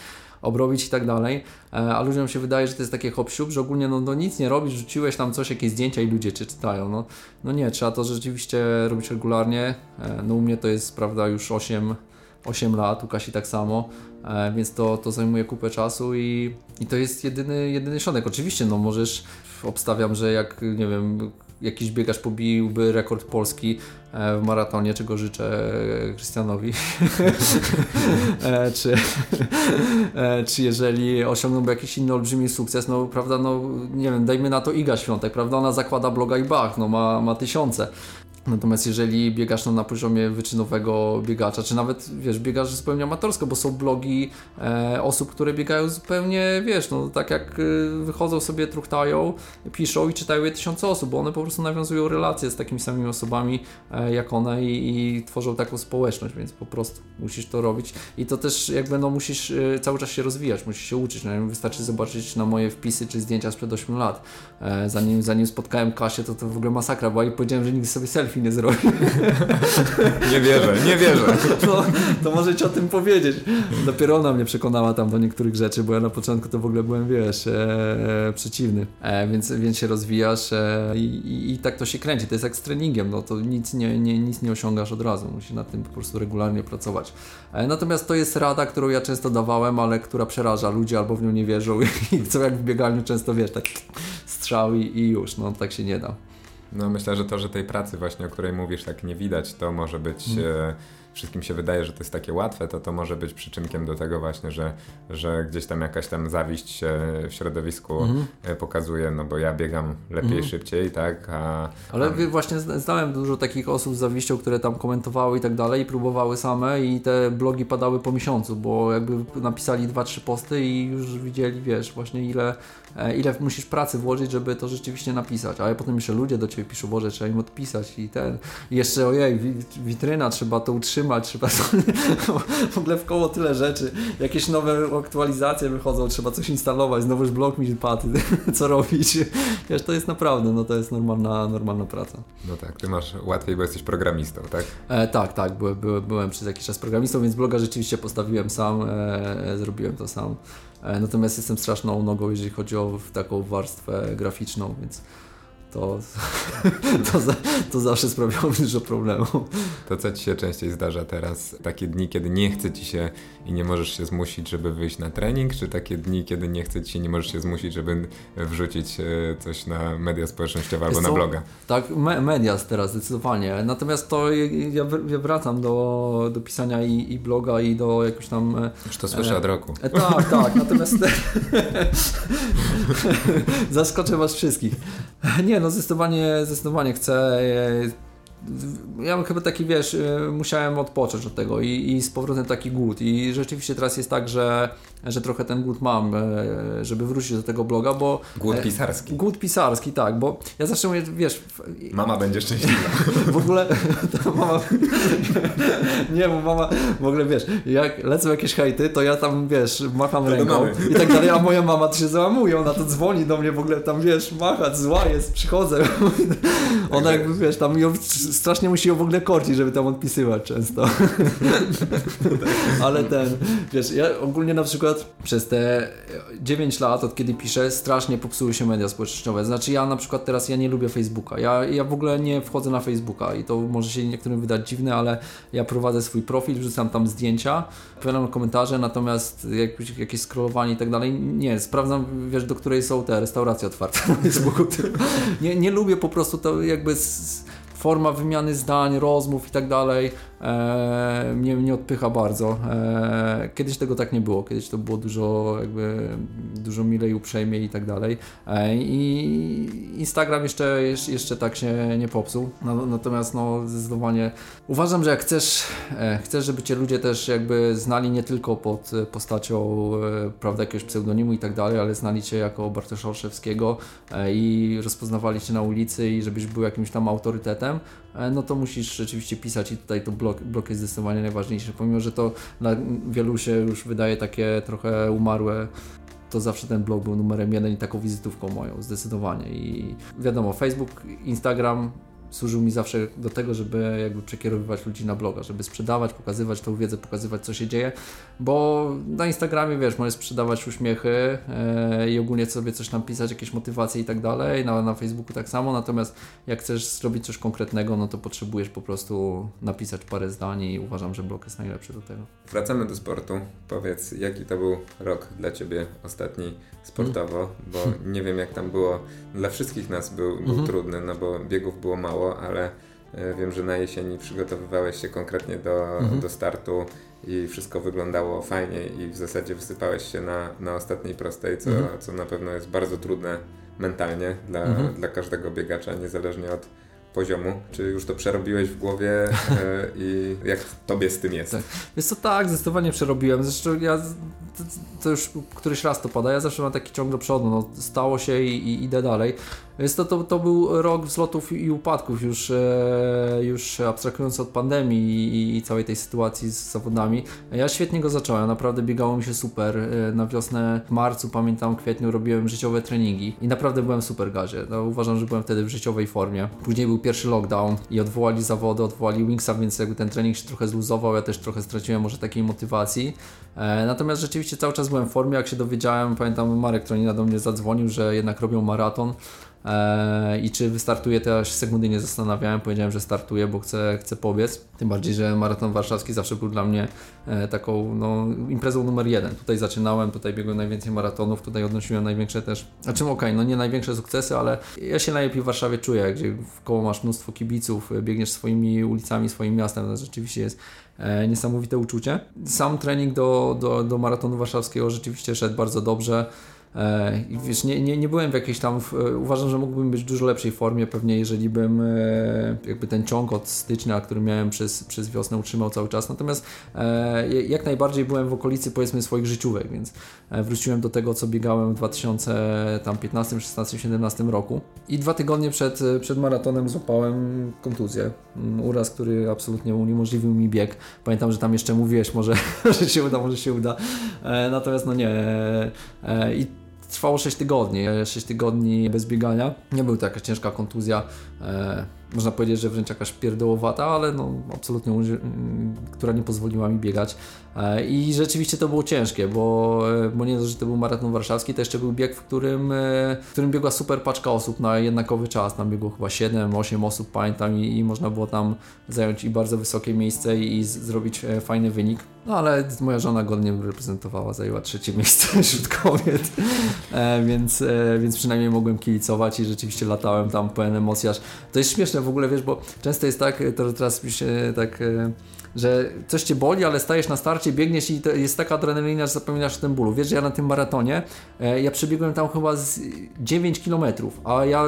obrobić i tak dalej, E, a ludziom się wydaje, że to jest takie hop że ogólnie no, no nic nie robisz, rzuciłeś tam coś, jakieś zdjęcia i ludzie cię czytają, no, no nie, trzeba to rzeczywiście robić regularnie, E, no u mnie to jest, prawda, już 8, 8 lat, u Kasi tak samo, e, więc to, to zajmuje kupę czasu i, i to jest jedyny, jedyny środek. Oczywiście, no możesz, obstawiam, że jak, nie wiem, jakiś biegacz pobiłby rekord polski w maratonie, czego życzę Krystianowi, czy, czy jeżeli osiągnąłby jakiś inny olbrzymi sukces, no prawda, no nie wiem, dajmy na to Iga Świątek, prawda, ona zakłada bloga i bach, no ma, ma tysiące. Natomiast jeżeli biegasz no, na poziomie wyczynowego biegacza, czy nawet wiesz, biegasz zupełnie amatorsko, bo są blogi e, osób, które biegają zupełnie, wiesz, no tak jak y, wychodzą sobie, truchtają, piszą i czytają je tysiące osób, bo one po prostu nawiązują relacje z takimi samymi osobami e, jak one i, i, tworzą taką społeczność, więc po prostu musisz to robić i to też jakby no musisz y, cały czas się rozwijać, musisz się uczyć, no, wystarczy zobaczyć na moje wpisy czy zdjęcia sprzed 8 lat. E, zanim, zanim spotkałem Kasię, to to w ogóle masakra była i powiedziałem, że nigdy sobie selfie nie zrobił. Nie wierzę, nie wierzę. No, to może ci o tym powiedzieć. Dopiero ona mnie przekonała tam do niektórych rzeczy, bo ja na początku to w ogóle byłem, wiesz, e, przeciwny. E, więc, więc się rozwijasz e, i, i, tak to się kręci. To jest jak z treningiem, no to nic nie, nie, nic nie osiągasz od razu. Musisz nad tym po prostu regularnie pracować. E, natomiast to jest rada, którą ja często dawałem, ale która przeraża ludzi albo w nią nie wierzą i co jak w bieganiu często, wiesz, tak strzał i, i już, no tak się nie da. No myślę, że to, że tej pracy właśnie, o której mówisz, tak nie widać, to może być mm wszystkim się wydaje, że to jest takie łatwe, to to może być przyczynkiem do tego właśnie, że, że gdzieś tam jakaś tam zawiść się w środowisku mhm. E, pokazuje, no bo ja biegam lepiej, mhm. szybciej, tak? A, Ale a... właśnie znałem dużo takich osób z zawiścią, które tam komentowały i tak dalej i próbowały same i te blogi padały po miesiącu, bo jakby napisali dwa, trzy posty i już widzieli, wiesz, właśnie ile, e, ile musisz pracy włożyć, żeby to rzeczywiście napisać, a potem jeszcze ludzie do Ciebie piszą, Boże, trzeba im odpisać i ten, I jeszcze ojej, witryna, trzeba to utrzymać, trzymać, trzeba w ogóle w koło tyle rzeczy. Jakieś nowe aktualizacje wychodzą, trzeba coś instalować, znowu już blok mi padł, co robić. Wiesz, to jest naprawdę, no to jest normalna, normalna praca. No tak, ty masz łatwiej, bo jesteś programistą, tak? E, tak, tak, byłem, byłem, byłem przez jakiś czas programistą, więc bloga rzeczywiście postawiłem sam, e, e zrobiłem to sam. E, natomiast jestem straszną nogą, jeżeli chodzi o taką warstwę graficzną, więc to, to, to zawsze sprawiało mi dużo problemów. To co Ci się częściej zdarza teraz? Takie dni, kiedy nie chce Ci się i nie możesz się zmusić, żeby wyjść na trening, czy takie dni, kiedy nie chce Ci się i nie możesz się zmusić, żeby wrzucić e, coś na media społecznościowe albo na bloga? Tak, me media teraz zdecydowanie. Natomiast to ja, ja wracam do, do pisania i, i, bloga i do jakoś tam... E, Już to słyszę e, od roku. E, tak, tak. Natomiast zaskoczę Was wszystkich. Nie, no zdecydowanie, zdecydowanie chcę ja chyba taki, wiesz, y, musiałem odpocząć od tego i, i z powrotem taki głód. I rzeczywiście teraz jest tak, że, że trochę ten głód mam, e, żeby wrócić do tego bloga, bo... Głód e, pisarski. Głód pisarski, tak, bo ja zawsze mówię, wiesz... Mama będzie szczęśliwa. W ogóle mama... Nie, bo mama, w ogóle wiesz, jak lecą jakieś hejty, to ja tam, wiesz, macham ręką i tak dalej, a moja mama to się załamuje, ona to dzwoni do mnie w ogóle tam, wiesz, machać, zła jest, przychodzę. Ona jakby, wiesz, tam ją strasznie musi ją w ogóle korcić, żeby tam odpisywać często. Ale ten, wiesz, ja ogólnie na przykład przez te 9 lat, od kiedy piszę, strasznie popsuły się media społecznościowe. Znaczy ja na przykład teraz, ja nie lubię Facebooka. Ja, ja w ogóle nie wchodzę na Facebooka i to może się niektórym wydać dziwne, ale ja prowadzę swój profil, wrzucam tam zdjęcia, odpowiadam komentarze, natomiast jak, jakieś scrollowanie i tak dalej, nie, sprawdzam, wiesz, do której są te restauracje otwarte na Facebooku. Nie, nie lubię po prostu to jakby z, forma wymiany zdań, rozmów i tak dalej e, mnie, mnie odpycha bardzo. E, kiedyś tego tak nie było, kiedyś to było dużo jakby dużo milej, uprzejmiej i tak dalej. E, I Instagram jeszcze, jeszcze tak się nie popsuł. No, natomiast no zdecydowanie uważam, że jak chcesz, chcesz, żeby cię ludzie też jakby znali nie tylko pod postacią prawda, jakiegoś pseudonimu i tak dalej, ale znali cię jako Bartosza Olszewskiego e, i rozpoznawali cię na ulicy i żebyś był jakimś tam autorytetem, no to musisz rzeczywiście pisać i tutaj to blok, blok jest zdecydowanie najważniejszy. Pomimo, że to dla wielu się już wydaje takie trochę umarłe, to zawsze ten blog był numerem jeden i taką wizytówką moją, zdecydowanie. I wiadomo, Facebook, Instagram służył mi zawsze do tego, żeby jakby przekierowywać ludzi na bloga, żeby sprzedawać, pokazywać tą wiedzę, pokazywać co się dzieje, bo na Instagramie wiesz, możesz sprzedawać uśmiechy e, i ogólnie sobie coś tam pisać, jakieś motywacje i tak dalej, na, na Facebooku tak samo, natomiast jak chcesz zrobić coś konkretnego, no to potrzebujesz po prostu napisać parę zdań i uważam, że blog jest najlepszy do tego. Wracamy do sportu. Powiedz, jaki to był rok dla Ciebie ostatni sportowo, bo nie wiem jak tam było. Dla wszystkich nas był, był Mhm. trudny, no bo biegów było mało, ale e, wiem, że na jesieni przygotowywałeś się konkretnie do, Mhm. do startu i wszystko wyglądało fajnie i w zasadzie wysypałeś się na, na ostatniej prostej, co, Mhm. co na pewno jest bardzo trudne mentalnie dla, Mhm. dla każdego biegacza, niezależnie od poziomu. Czy już to przerobiłeś w głowie e, i jak tobie z tym jest? Tak. Więc to tak, zdecydowanie przerobiłem. Zresztą ja, to już któryś raz to pada, ja zawsze mam taki ciąg do przodu, no, stało się i, i idę dalej. Więc to, to, to był rok wzlotów i upadków, już, e, już abstrahując od pandemii i, i całej tej sytuacji z zawodami. Ja świetnie go zacząłem, naprawdę biegało mi się super. E, Na wiosnę, w marcu, pamiętam, kwietniu robiłem życiowe treningi i naprawdę byłem super gazie. No, uważam, że byłem wtedy w życiowej formie. Później był pierwszy lockdown i odwołali zawody, odwołali Wingsa, więc jakby ten trening się trochę zluzował, ja też trochę straciłem może takiej motywacji. E, natomiast rzeczywiście cały czas byłem w formie, jak się dowiedziałem, pamiętam Marek Tronina do mnie zadzwonił, że jednak robią maraton. E, I czy wystartuję, to ja się sekundy nie zastanawiałem. Powiedziałem, że startuję, bo chcę, chcę pobiec. Tym bardziej, że maraton warszawski zawsze był dla mnie e, taką no, imprezą numer jeden. Tutaj zaczynałem, tutaj biegłem najwięcej maratonów, tutaj odnosiłem największe też. Znaczy, okej, no nie największe sukcesy, ale ja się najlepiej w Warszawie czuję, gdzie w koło masz mnóstwo kibiców, biegniesz swoimi ulicami, swoim miastem. To rzeczywiście jest e, niesamowite uczucie. Sam trening do, do, do maratonu warszawskiego rzeczywiście szedł bardzo dobrze. E, wiesz, nie, nie, nie byłem w jakiejś tam, e, uważam, że mógłbym być w dużo lepszej formie pewnie, jeżeli bym e, jakby ten ciąg od stycznia, który miałem przez, przez wiosnę utrzymał cały czas, natomiast jak najbardziej byłem w okolicy powiedzmy swoich życiówek, więc wróciłem do tego, co biegałem w 2015, 16, 17 roku. I dwa tygodnie przed, przed maratonem złapałem kontuzję, Mm, uraz, który absolutnie uniemożliwił mi bieg. Pamiętam, że tam jeszcze mówiłeś może, że się uda, może się uda, natomiast no nie i Trwało 6 tygodni, 6 tygodni bez biegania. Nie był to jakaś ciężka kontuzja, e, można powiedzieć, że wręcz jakaś pierdołowata, ale no absolutnie, mm, która nie pozwoliła mi biegać. E, I rzeczywiście to było ciężkie, bo, e, bo nie dość, że to był maraton warszawski, to jeszcze był bieg, w którym, e, w którym biegła super paczka osób na jednakowy czas. Tam biegło chyba 7-8 osób, pamiętam, i, i można było tam zająć i bardzo wysokie miejsce i, i zrobić fajny wynik. No ale moja żona godnie reprezentowała, zajęła trzecie miejsce wśród kobiet, więc, więc przynajmniej mogłem kibicować i rzeczywiście latałem tam pełen emocji. Aż to jest śmieszne w ogóle, wiesz, bo często jest tak, to teraz mi się tak, e, że coś cię boli, ale stajesz na starcie, biegniesz i jest taka adrenalina, że zapominasz o tym bólu. Wiesz, że ja na tym maratonie, e, ja przebiegłem tam chyba z 9 km, a ja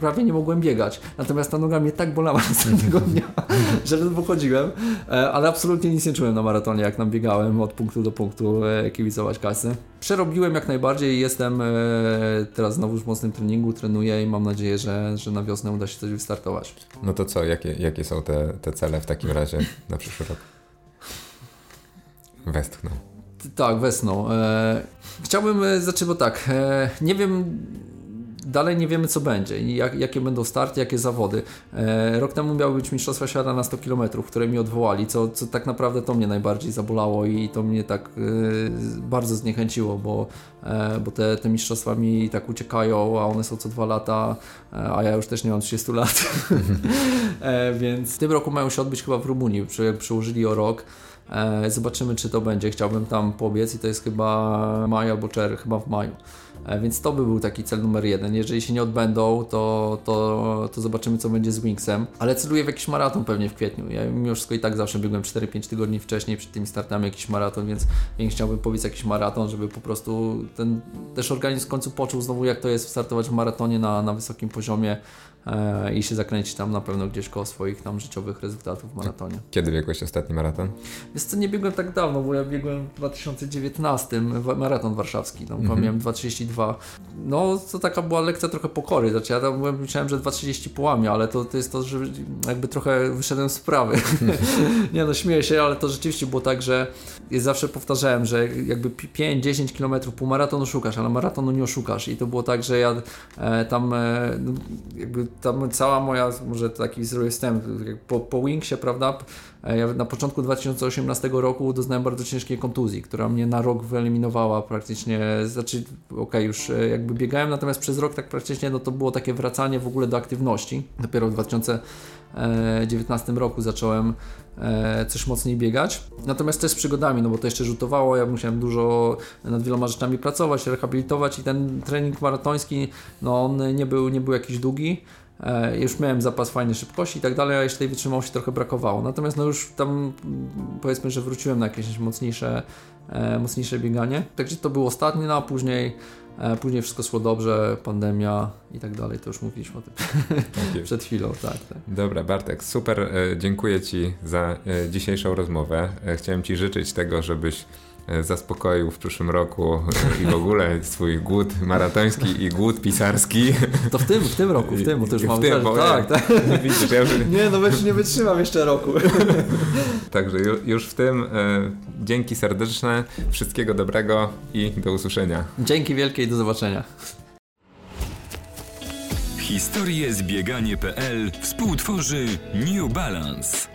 prawie nie mogłem biegać. Natomiast ta noga mnie tak bolała następnego dnia, że ledwo chodziłem, e, ale absolutnie nic nie czułem na maratonie, jak nam biegałem od punktu do punktu e, kibicować kasy. Przerobiłem jak najbardziej i jestem e, teraz znowu w mocnym treningu, trenuję i mam nadzieję, że, że na wiosnę uda się coś wystartować. No to co, jakie, jakie są te, te cele w takim razie na przyszły rok? Westchnął. T- Tak, wesną. E, chciałbym, e, znaczy, bo tak, nie wiem, dalej nie wiemy co będzie, i jak, jakie będą starty, jakie zawody. E, rok temu miały być Mistrzostwa Świata na 100 km, które mi odwołali, co, co tak naprawdę to mnie najbardziej zabolało i to mnie tak e, bardzo zniechęciło, bo, e, bo te, te mistrzostwa mi tak uciekają, a one są co dwa lata, a ja już też nie mam 30 lat. więc w tym roku mają się odbyć chyba w Rumunii, przy, przyłożyli o rok. Zobaczymy, czy to będzie. Chciałbym tam pobiec i to jest chyba maj albo czerw, chyba w maju. E, Więc to by był taki cel numer jeden. Jeżeli się nie odbędą, to, to, to zobaczymy, co będzie z Wingsem. Ale celuję w jakiś maraton pewnie w kwietniu. Ja mimo wszystko i tak zawsze biegłem 4-5 tygodni wcześniej przed tymi startami jakiś maraton, więc, więc chciałbym pobiec jakiś maraton, żeby po prostu ten też organizm w końcu poczuł znowu, jak to jest startować w maratonie na, na wysokim poziomie i się zakręcić tam na pewno gdzieś koło swoich tam życiowych rezultatów w maratonie. Kiedy biegłeś ostatni maraton? Wiesz co, nie biegłem tak dawno, bo ja biegłem w 2019 wa- maraton warszawski. Tam Mhm. miałem 2,32 2.32. No, to taka była lekcja trochę pokory. Znaczy, ja tam byłem, myślałem, że 2.30 połamie, ale to, to jest to, że jakby trochę wyszedłem z sprawy. nie no, śmieję się, ale to rzeczywiście było tak, że zawsze powtarzałem, że jakby 5-10 km półmaratonu szukasz, ale maratonu nie oszukasz. I to było tak, że ja e, tam e, no, jakby tam cała moja, może taki zrobię wstęp, po, po Wingsie, prawda, e, ja na początku 2018 roku doznałem bardzo ciężkiej kontuzji, która mnie na rok wyeliminowała praktycznie, znaczy okej, okay, już e, jakby biegałem, natomiast przez rok tak praktycznie no to było takie wracanie w ogóle do aktywności. Dopiero w 2019 roku zacząłem e, coś mocniej biegać. Natomiast też z przygodami, no bo to jeszcze rzutowało, ja musiałem dużo nad wieloma rzeczami pracować, rehabilitować i ten trening maratoński, no on nie był, nie był jakiś długi. E, już miałem zapas fajnej szybkości i tak dalej, a jeszcze tej wytrzymałości trochę brakowało. Natomiast no już tam powiedzmy, że wróciłem na jakieś mocniejsze, e, mocniejsze bieganie. Także to było ostatnie, no a później E, później wszystko szło dobrze, pandemia i tak dalej, to już mówiliśmy o tym przed chwilą. Tak, tak. Dobra, Bartek, super. Dziękuję Ci za dzisiejszą rozmowę. Chciałem Ci życzyć tego, żebyś zaspokoił w przyszłym roku i w ogóle swój głód maratoński i głód pisarski. To w tym, w tym roku, w tym, bo to już w mamy tym, bo tak, tak. Widzisz, ja już... Nie, no wiesz, nie wytrzymam jeszcze roku. Także już w tym dzięki serdeczne, wszystkiego dobrego i do usłyszenia. Dzięki wielkie i do zobaczenia. Historię zbieganie.pl współtworzy New Balance.